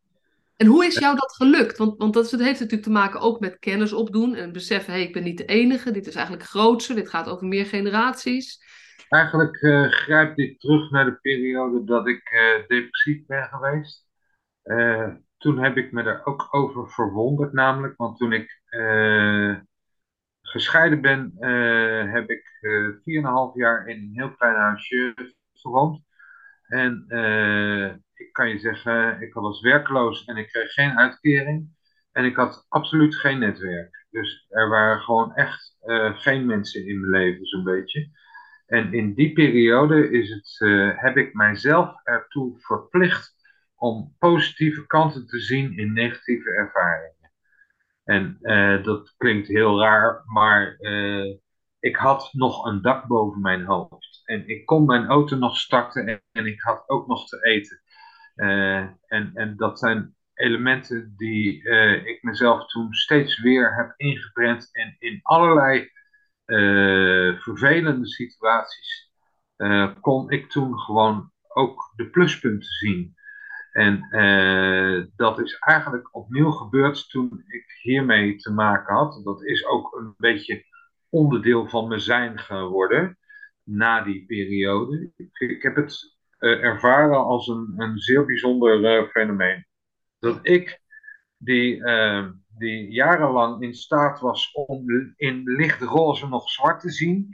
En hoe is jou dat gelukt? Want, want dat heeft natuurlijk te maken ook met kennis opdoen en beseffen, hé, hey, ik ben niet de enige, dit is eigenlijk grootser, dit gaat over meer generaties. Eigenlijk uh, grijpt dit terug naar de periode dat ik uh, depressief ben geweest. Uh, toen heb ik me er ook over verwonderd, namelijk, want toen ik gescheiden ben, heb ik 4,5 jaar in een heel klein huisje gewoond. En ik kan je zeggen, ik was werkloos en ik kreeg geen uitkering. En ik had absoluut geen netwerk. Dus er waren gewoon echt uh, geen mensen in mijn leven, zo'n beetje. En in die periode is het, uh, heb ik mijzelf ertoe verplicht om positieve kanten te zien in negatieve ervaringen. En uh, dat klinkt heel raar, maar ik had nog een dak boven mijn hoofd. En ik kon mijn auto nog starten en, en ik had ook nog te eten. Uh, en, en dat zijn elementen die uh, ik mezelf toen steeds weer heb ingeprent en in allerlei uh, vervelende situaties kon ik toen gewoon ook de pluspunten zien. En dat is eigenlijk opnieuw gebeurd toen ik hiermee te maken had. Dat is ook een beetje onderdeel van mijn zijn geworden na die periode. Ik, heb het ervaren als een, een zeer bijzonder uh, fenomeen. Dat ik, die, uh, die jarenlang in staat was om in lichtroze nog zwart te zien,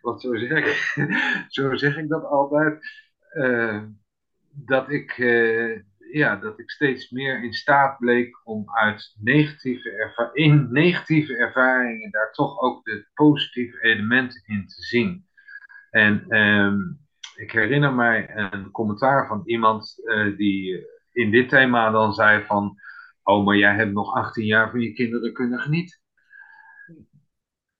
want zo zeg ik, (laughs) zo zeg ik dat altijd, dat, ik, ja, dat ik steeds meer in staat bleek om uit negatieve in negatieve ervaringen daar toch ook de positieve elementen in te zien. En ehm, ik herinner mij een commentaar van iemand uh, die in dit thema dan zei van, oh, maar jij hebt nog 18 jaar van je kinderen kunnen genieten.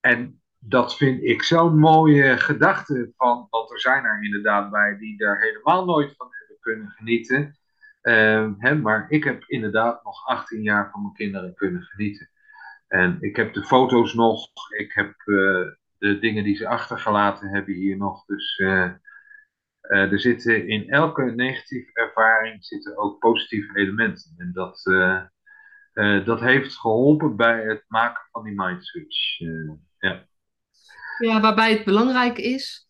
En dat vind ik zo'n mooie gedachte van, want er zijn er inderdaad bij die daar helemaal nooit van hebben kunnen genieten. Uh, hè, maar ik heb inderdaad nog 18 jaar van mijn kinderen kunnen genieten. En ik heb de foto's nog, ik heb uh, de dingen die ze achtergelaten hebben hier nog. Dus uh, er zitten in elke negatieve ervaring zitten ook positieve elementen. En dat, uh, uh, dat heeft geholpen bij het maken van die mind switch. ja. ja, waarbij het belangrijk is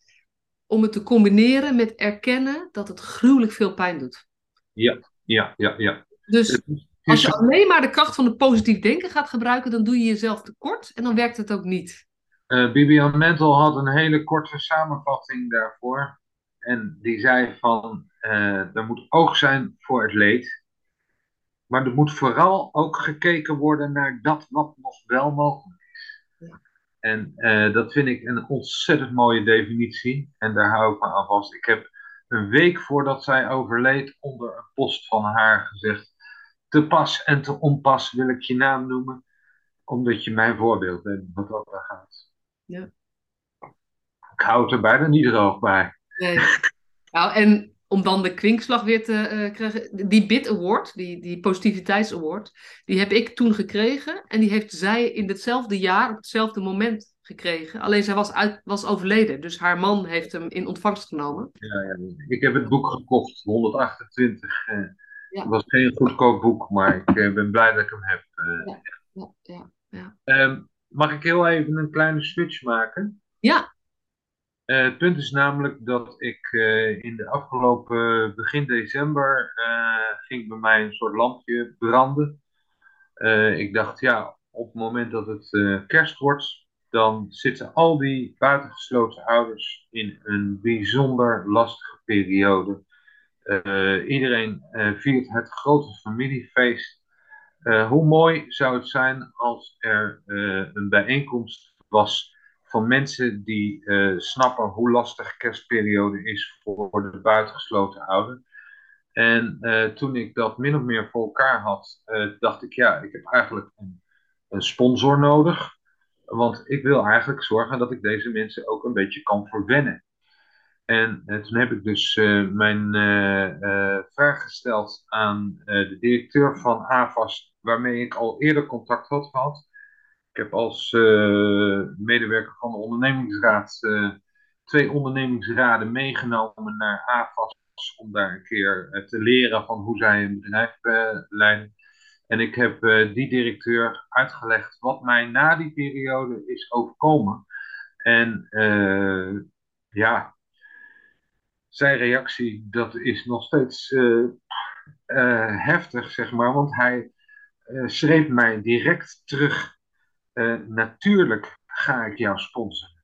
om het te combineren met erkennen dat het gruwelijk veel pijn doet. Ja, ja, ja, ja. Dus als je alleen maar de kracht van het positief denken gaat gebruiken, dan doe je jezelf tekort en dan werkt het ook niet. Bibian Mental had een hele korte samenvatting daarvoor. En die zei van, uh, er moet oog zijn voor het leed. Maar er moet vooral ook gekeken worden naar dat wat nog wel mogelijk is. Ja. En uh, dat vind ik een ontzettend mooie definitie. En daar hou ik me aan vast. Ik heb een week voordat zij overleed onder een post van haar gezegd. Te pas en te onpas wil ik je naam noemen. Omdat je mijn voorbeeld bent wat dat daar gaat. Ja. Ik hou het er bijna niet droog bij. Nee. Nou, en om dan de kwinkslag weer te uh, krijgen. Die BIT Award, die, die Positiviteits-award, die heb ik toen gekregen. En die heeft zij in hetzelfde jaar, op hetzelfde moment gekregen. Alleen zij was, uit, was overleden, dus haar man heeft hem in ontvangst genomen. Ja, ja. Ik heb het boek gekocht, 128. Uh, ja. Het was geen goedkoop boek, maar ik uh, ben blij dat ik hem heb. ja, ja, ja, ja. Um, mag ik heel even een kleine switch maken? Ja. Uh, het punt is namelijk dat ik uh, in de afgelopen begin december ging bij mij een soort lampje branden. ik dacht, ja, op het moment dat het kerst wordt, dan zitten al die buitengesloten ouders in een bijzonder lastige periode. iedereen viert het grote familiefeest. hoe mooi zou het zijn als er een bijeenkomst was van mensen die snappen hoe lastig kerstperiode is voor de buitengesloten ouder. En toen ik dat min of meer voor elkaar had, dacht ik, ja, ik heb eigenlijk een, een sponsor nodig. Want ik wil eigenlijk zorgen dat ik deze mensen ook een beetje kan verwennen. En eh, toen heb ik dus mijn vraag gesteld aan de directeur van AVAS, waarmee ik al eerder contact had gehad. Ik heb als medewerker van de ondernemingsraad twee ondernemingsraden meegenomen naar AVAS om daar een keer te leren van hoe zij een bedrijf leiden. En ik heb die directeur uitgelegd wat mij na die periode is overkomen. En ja, zijn reactie, dat is nog steeds heftig, zeg maar. Want hij schreef mij direct terug. Natuurlijk ga ik jou sponsoren.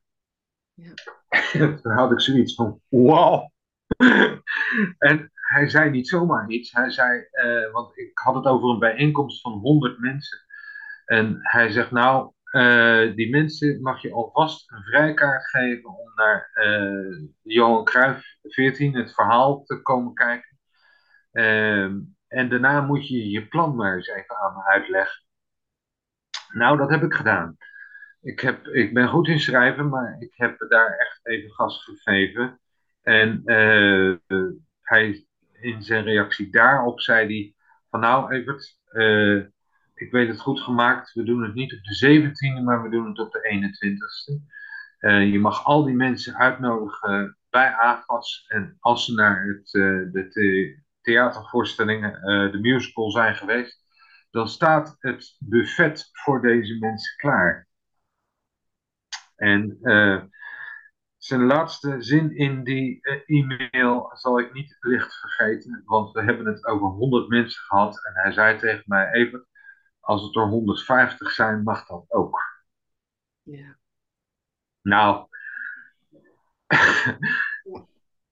Ja. (laughs) Toen had ik zoiets van, wow. (laughs) en hij zei niet zomaar iets. Hij zei, want ik had het over een bijeenkomst van 100 mensen. En hij zegt, nou, uh, die mensen mag je alvast een vrijkaart geven om naar uh, Johan Cruijff 14, het verhaal, te komen kijken. Uh, en daarna moet je je plan maar eens even aan me uitleggen. Nou, dat heb ik gedaan. Ik, heb, ik ben goed in schrijven, maar ik heb daar echt even gas gegeven. En uh, hij, in zijn reactie daarop zei hij van nou Evert, ik weet het goed gemaakt. We doen het niet op de 17e, maar we doen het op de 21ste. Uh, je mag al die mensen uitnodigen bij AFAS. En als ze naar het, de the theatervoorstellingen, de musical zijn geweest, dan staat het buffet voor deze mensen klaar. En zijn laatste zin in die e-mail zal ik niet licht vergeten, want we hebben het over 100 mensen gehad. En hij zei tegen mij: Even, als het er 150 zijn, mag dat ook. Ja. Nou, (laughs)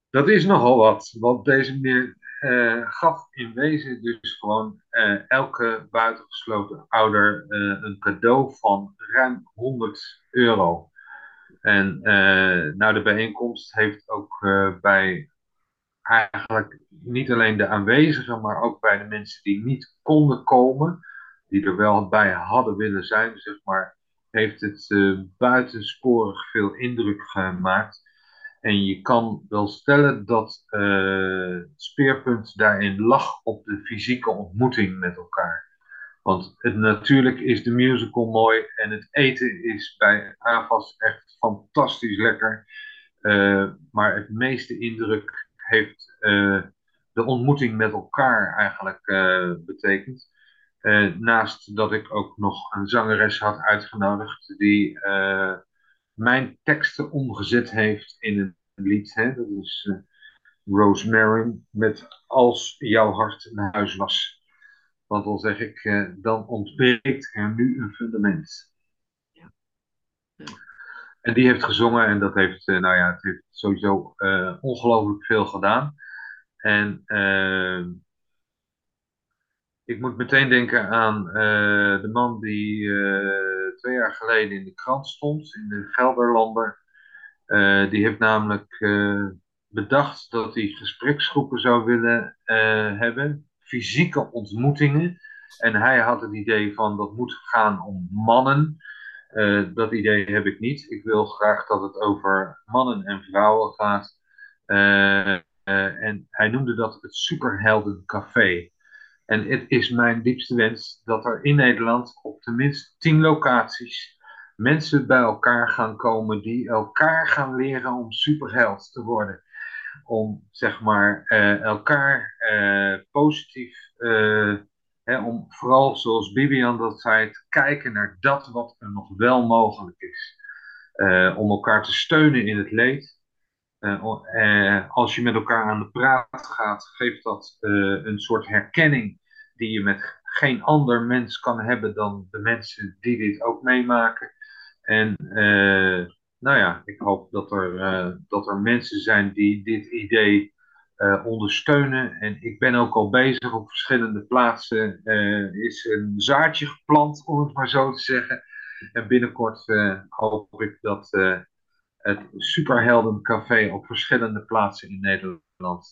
dat is nogal wat. Want deze meneer gaf in wezen dus gewoon uh, elke buitengesloten ouder uh, een cadeau van ruim 100 euro. En nou, de bijeenkomst heeft ook bij eigenlijk niet alleen de aanwezigen, maar ook bij de mensen die niet konden komen, die er wel bij hadden willen zijn, zeg maar, heeft het buitensporig veel indruk gemaakt. En je kan wel stellen dat uh, speerpunt daarin lag op de fysieke ontmoeting met elkaar. Want het, natuurlijk is de musical mooi en het eten is bij AFAS echt fantastisch lekker. Uh, maar het meeste indruk heeft de ontmoeting met elkaar eigenlijk betekend. Naast dat ik ook nog een zangeres had uitgenodigd die mijn teksten omgezet heeft in een lied. Hè? Dat is uh, Rosemary met Als jouw hart naar huis was. Want dan zeg ik, dan ontbreekt er nu een fundament. Ja. Ja. En die heeft gezongen en dat heeft, nou ja, het heeft sowieso ongelooflijk veel gedaan. En ik moet meteen denken aan de man die twee jaar geleden in de krant stond, in de Gelderlander. Uh, die heeft namelijk bedacht dat hij gespreksgroepen zou willen hebben, fysieke ontmoetingen. En hij had het idee van dat moet gaan om mannen. dat idee heb ik niet. Ik wil graag dat het over mannen en vrouwen gaat. en hij noemde dat het Superheldencafé. En het is mijn diepste wens dat er in Nederland op tenminste tien locaties mensen bij elkaar gaan komen die elkaar gaan leren om superheld te worden. Om zeg maar uh, elkaar uh, positief, uh, hè, om vooral zoals Bibian dat zei, te kijken naar dat wat er nog wel mogelijk is. om elkaar te steunen in het leed. als je met elkaar aan de praat gaat, geeft dat een soort herkenning die je met geen ander mens kan hebben dan de mensen die dit ook meemaken. En uh, nou ja, ik hoop dat er, uh, dat er mensen zijn die dit idee uh, ondersteunen. En ik ben ook al bezig op verschillende plaatsen. Is een zaadje geplant, om het maar zo te zeggen. En binnenkort hoop ik dat het Superheldencafé op verschillende plaatsen in Nederland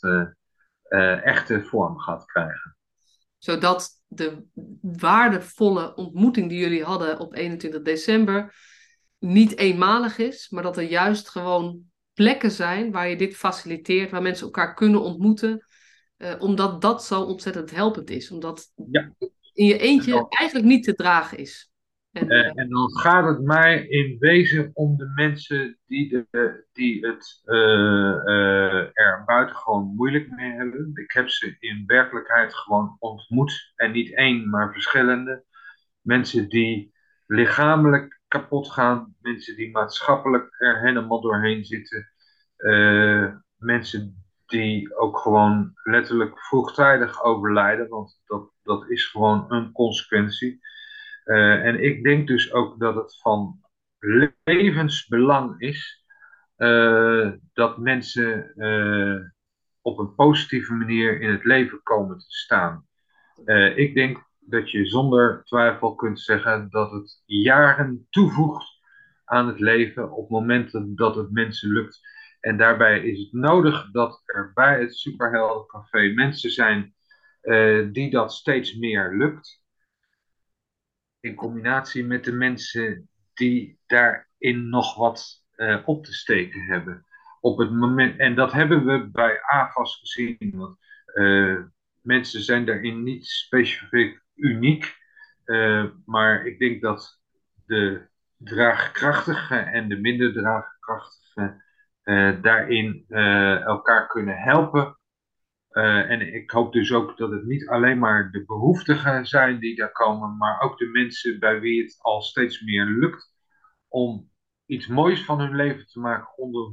echte vorm gaat krijgen. Zodat de waardevolle ontmoeting die jullie hadden op 21 december niet eenmalig is, maar dat er juist gewoon plekken zijn waar je dit faciliteert, waar mensen elkaar kunnen ontmoeten. Uh, omdat dat zo ontzettend helpend is. Omdat ja. in je eentje eigenlijk niet te dragen is. En, uh, en, dan gaat het mij in wezen om de mensen die, die het uh, er buitengewoon moeilijk mee hebben. Ik heb ze in werkelijkheid gewoon ontmoet. En niet één, maar verschillende. Mensen die lichamelijk kapot gaan. Mensen die maatschappelijk er helemaal doorheen zitten. Uh, mensen die ook gewoon letterlijk vroegtijdig overlijden, want dat, dat is gewoon een consequentie. Uh, en ik denk dus ook dat het van levensbelang is uh, dat mensen op een positieve manier in het leven komen te staan. ik denk dat je zonder twijfel kunt zeggen dat het jaren toevoegt aan het leven op momenten dat het mensen lukt. En daarbij is het nodig dat er bij het Superheldencafé mensen zijn die dat steeds meer lukt. In combinatie met de mensen die daarin nog wat uh, op te steken hebben. Op het moment, en dat hebben we bij AFAS gezien. Want, uh, mensen zijn daarin niet specifiek uniek. Uh, maar ik denk dat de draagkrachtige en de minder draagkrachtige uh, daarin elkaar kunnen helpen. En ik hoop dus ook dat het niet alleen maar de behoeftigen zijn die daar komen, maar ook de mensen bij wie het al steeds meer lukt om iets moois van hun leven te maken,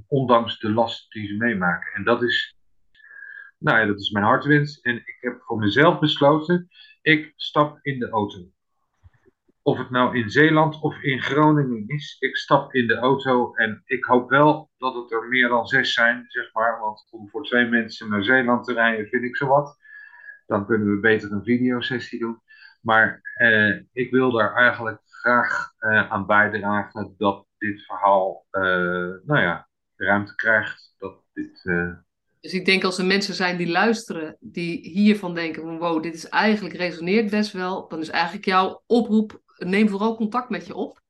ondanks de last die ze meemaken. En dat is, nou ja, dat is mijn hartwens. En ik heb voor mezelf besloten, ik stap in de auto. Of het nou in Zeeland of in Groningen is, ik stap in de auto en ik hoop wel dat het er meer dan zes zijn, zeg maar. Want om voor twee mensen naar Zeeland te rijden vind ik zo wat. Dan kunnen we beter een videosessie doen. Maar eh, ik wil daar eigenlijk graag uh, aan bijdragen dat dit verhaal, uh, nou ja, ruimte krijgt. Dat dit eh, dus ik denk als er mensen zijn die luisteren, die hiervan denken van wow, dit is eigenlijk resoneert best wel, dan is eigenlijk jouw oproep, neem vooral contact met je op.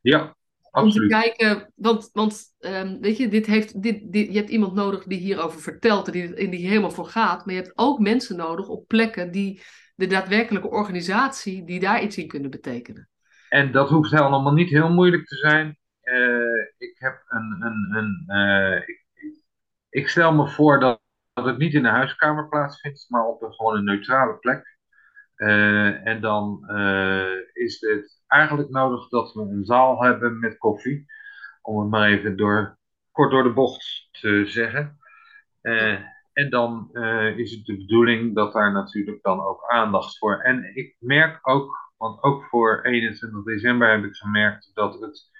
Ja, absoluut. Om te kijken, want, want um, weet je, dit heeft, dit, dit, je hebt iemand nodig die hierover vertelt en die, die helemaal voor gaat, maar je hebt ook mensen nodig op plekken die de daadwerkelijke organisatie, die daar iets in kunnen betekenen. En dat hoeft helemaal niet heel moeilijk te zijn. Uh, ik heb een, een, een uh, ik ik stel me voor dat, dat het niet in de huiskamer plaatsvindt, maar op een, gewoon een neutrale plek. Uh, en dan is het eigenlijk nodig dat we een zaal hebben met koffie. Om het maar even door, kort door de bocht te zeggen. Uh, en dan is het de bedoeling dat daar natuurlijk dan ook aandacht voor. En ik merk ook, want ook voor 21 december heb ik gemerkt dat het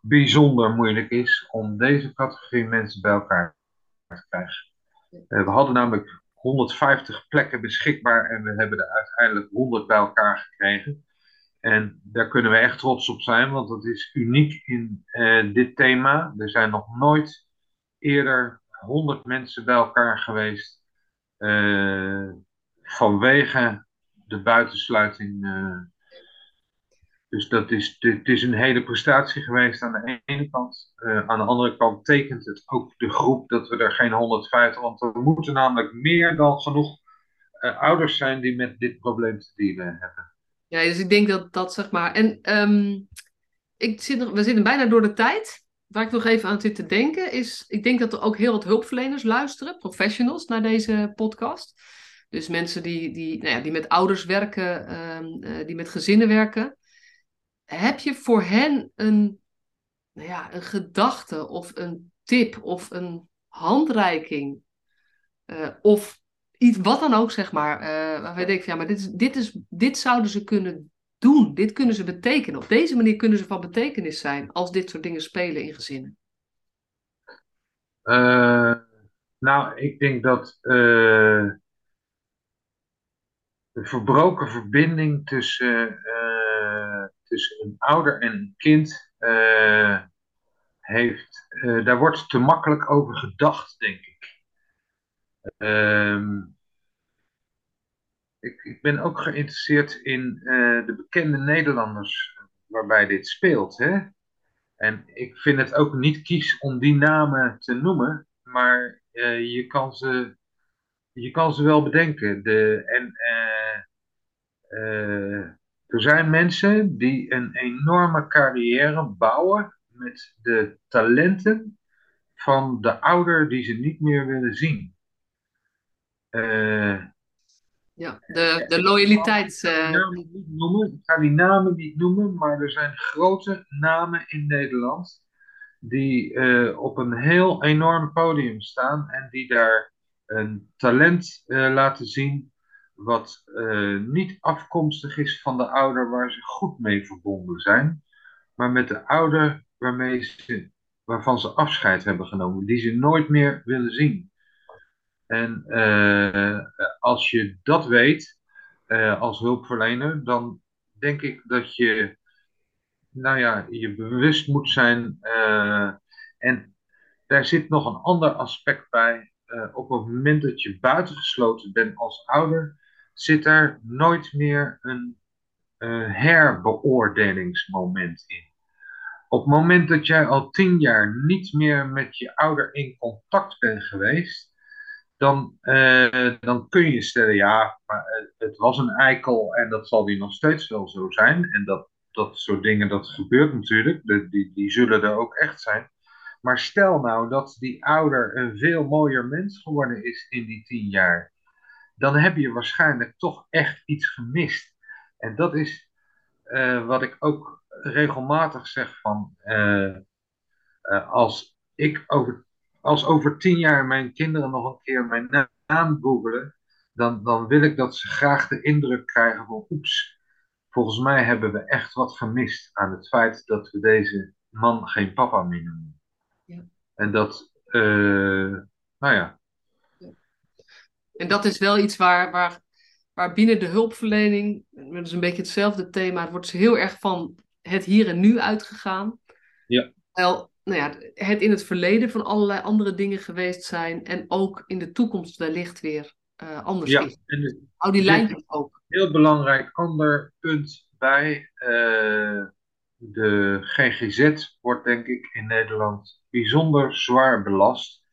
bijzonder moeilijk is om deze categorie mensen bij elkaar krijgen. Uh, we hadden namelijk 150 plekken beschikbaar en we hebben er uiteindelijk 100 bij elkaar gekregen. En daar kunnen we echt trots op zijn, want dat is uniek in uh, dit thema. Er zijn nog nooit eerder 100 mensen bij elkaar geweest uh, vanwege de buitensluiting dus dat is, het is een hele prestatie geweest aan de ene kant. Aan de andere kant tekent het ook de groep dat we er geen 150, want er moeten namelijk meer dan genoeg ouders zijn die met dit probleem te dealen hebben. Ja, dus ik denk dat dat zeg maar. En um, ik zit, we zitten bijna door de tijd. Waar ik nog even aan zit te denken is, ik denk dat er ook heel wat hulpverleners luisteren, professionals, naar deze podcast. Dus mensen die, die, nou ja, die met ouders werken, um, uh, die met gezinnen werken heb je voor hen een, nou ja, een gedachte of een tip of een handreiking uh, of iets, wat dan ook, zeg maar, uh, je denkt, ja, maar dit, is, dit, is, dit zouden ze kunnen doen, dit kunnen ze betekenen. Op deze manier kunnen ze van betekenis zijn als dit soort dingen spelen in gezinnen. Uh, Nou, ik denk dat uh, de verbroken verbinding tussen, uh, tussen een ouder en een kind heeft, daar wordt te makkelijk over gedacht, denk ik. Ehm, ik, ik, ben ook geïnteresseerd in de bekende Nederlanders waarbij dit speelt. Hè? En ik vind het ook niet kies om die namen te noemen, maar uh, je, kan ze, je kan ze wel bedenken. De, en uh, er zijn mensen die een enorme carrière bouwen met de talenten van de ouder die ze niet meer willen zien. Uh, ja, de, de loyaliteit. Ik ga die namen niet noemen, maar er zijn grote namen in Nederland die uh, op een heel enorm podium staan en die daar een talent uh, laten zien wat uh, niet afkomstig is van de ouder waar ze goed mee verbonden zijn, maar met de ouder waarmee ze, waarvan ze afscheid hebben genomen, die ze nooit meer willen zien. En als je dat weet als hulpverlener, dan denk ik dat je nou ja, je bewust moet zijn. Uh, en daar zit nog een ander aspect bij. Op het moment dat je buitengesloten bent als ouder, zit er nooit meer een herbeoordelingsmoment in. Op het moment dat jij al tien jaar niet meer met je ouder in contact bent geweest, dan, dan kun je stellen, ja, maar het was een eikel en dat zal die nog steeds wel zo zijn. En dat dat soort dingen, dat gebeurt natuurlijk. Die, die zullen er ook echt zijn. Maar stel nou dat die ouder een veel mooier mens geworden is in die tien jaar. Dan heb je waarschijnlijk toch echt iets gemist. En dat is uh, wat ik ook regelmatig zeg van... Als ik over, als over tien jaar mijn kinderen nog een keer mijn naam googelen... Dan, dan wil ik dat ze graag de indruk krijgen van... Oeps, volgens mij hebben we echt wat gemist aan het feit dat we deze man geen papa meer noemen. Ja. En dat, uh, nou ja. En dat is wel iets waar, waar, waar binnen de hulpverlening, dat is een beetje hetzelfde thema, het wordt heel erg van het hier en nu uitgegaan. Ja. Wel, nou ja, het in het verleden van allerlei andere dingen geweest zijn en ook in de toekomst wellicht weer uh, anders ja, is. En Hou die lijn ook. Heel belangrijk ander punt bij. Uh, de GGZ wordt denk ik in Nederland bijzonder zwaar belast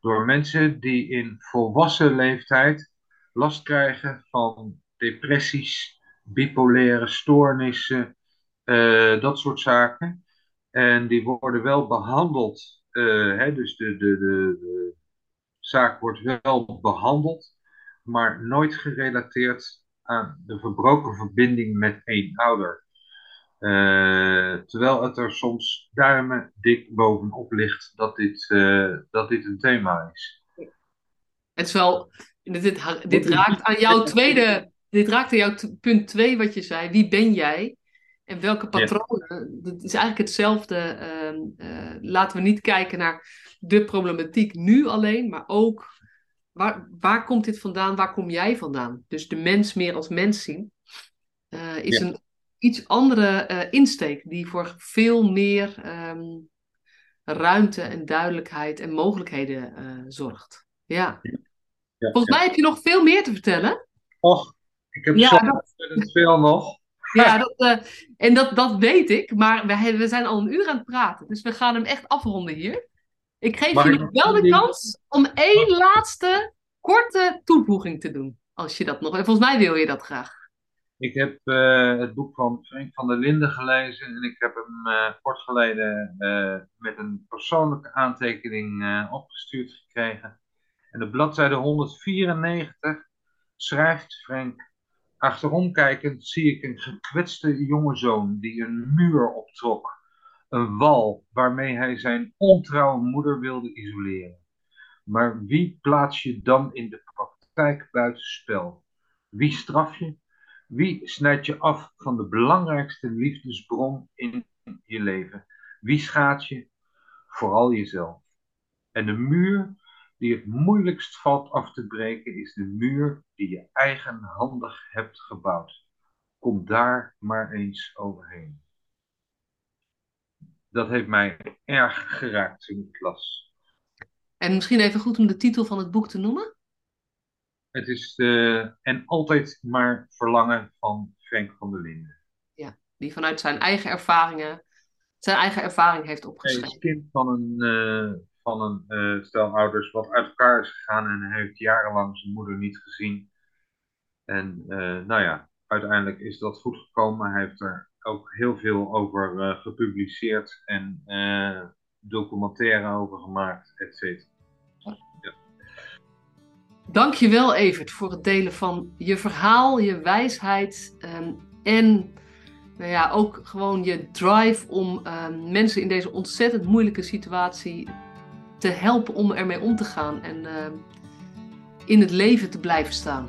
door mensen die in volwassen leeftijd last krijgen van depressies, bipolaire stoornissen, uh, dat soort zaken. En die worden wel behandeld, uh, hè, dus de, de, de, de zaak wordt wel behandeld, maar nooit gerelateerd aan de verbroken verbinding met één ouder. Uh, terwijl het er soms duimen dik bovenop ligt dat dit, uh, dat dit een thema is. Het is dit, dit raakt aan jouw tweede, dit raakt aan jouw punt twee wat je zei. Wie ben jij? En welke patronen? Dat is eigenlijk hetzelfde. Uh, laten we niet kijken naar de problematiek nu alleen, maar ook waar, waar komt dit vandaan? Waar kom jij vandaan? Dus de mens meer als mens zien uh, is een iets andere uh, insteek die voor veel meer um, ruimte en duidelijkheid en mogelijkheden uh, zorgt. Ja. ja. Volgens mij heb je nog veel meer te vertellen. Och, ik heb ja, zo dat... veel nog. Ja, dat, en dat, dat weet ik, maar we, we zijn al een uur aan het praten, dus we gaan hem echt afronden hier. Ik geef nog wel de kans om één laatste korte toevoeging te doen. Als je dat nog. En volgens mij wil je dat graag. Ik heb uh, het boek van Frank van der Linden gelezen en ik heb hem uh, kort geleden uh, met een persoonlijke aantekening opgestuurd gekregen. En op bladzijde 194 schrijft Frank: Achterom kijkend zie ik een gekwetste jonge zoon die een muur optrok een wal waarmee hij zijn ontrouwe moeder wilde isoleren. Maar wie plaats je dan in de praktijk buitenspel? Wie straf je? Wie snijd je af van de belangrijkste liefdesbron in je leven? Wie schaadt je? Vooral jezelf. En de muur die het moeilijkst valt af te breken, is de muur die je eigenhandig hebt gebouwd. Kom daar maar eens overheen. Dat heeft mij erg geraakt toen ik las. En misschien even goed om de titel van het boek te noemen? Het is de En altijd maar verlangen van Frank van der Linden. Ja, die vanuit zijn eigen ervaringen, zijn eigen ervaring heeft opgeschreven. Hij is kind van een, uh, van een uh, stel ouders wat uit elkaar is gegaan en hij heeft jarenlang zijn moeder niet gezien. En uh, nou ja, uiteindelijk is dat goed gekomen. Hij heeft er ook heel veel over gepubliceerd en documentaire over gemaakt, et cetera. Dankjewel Evert voor het delen van je verhaal, je wijsheid um, en nou ja, ook gewoon je drive om um, mensen in deze ontzettend moeilijke situatie te helpen om ermee om te gaan en uh, in het leven te blijven staan.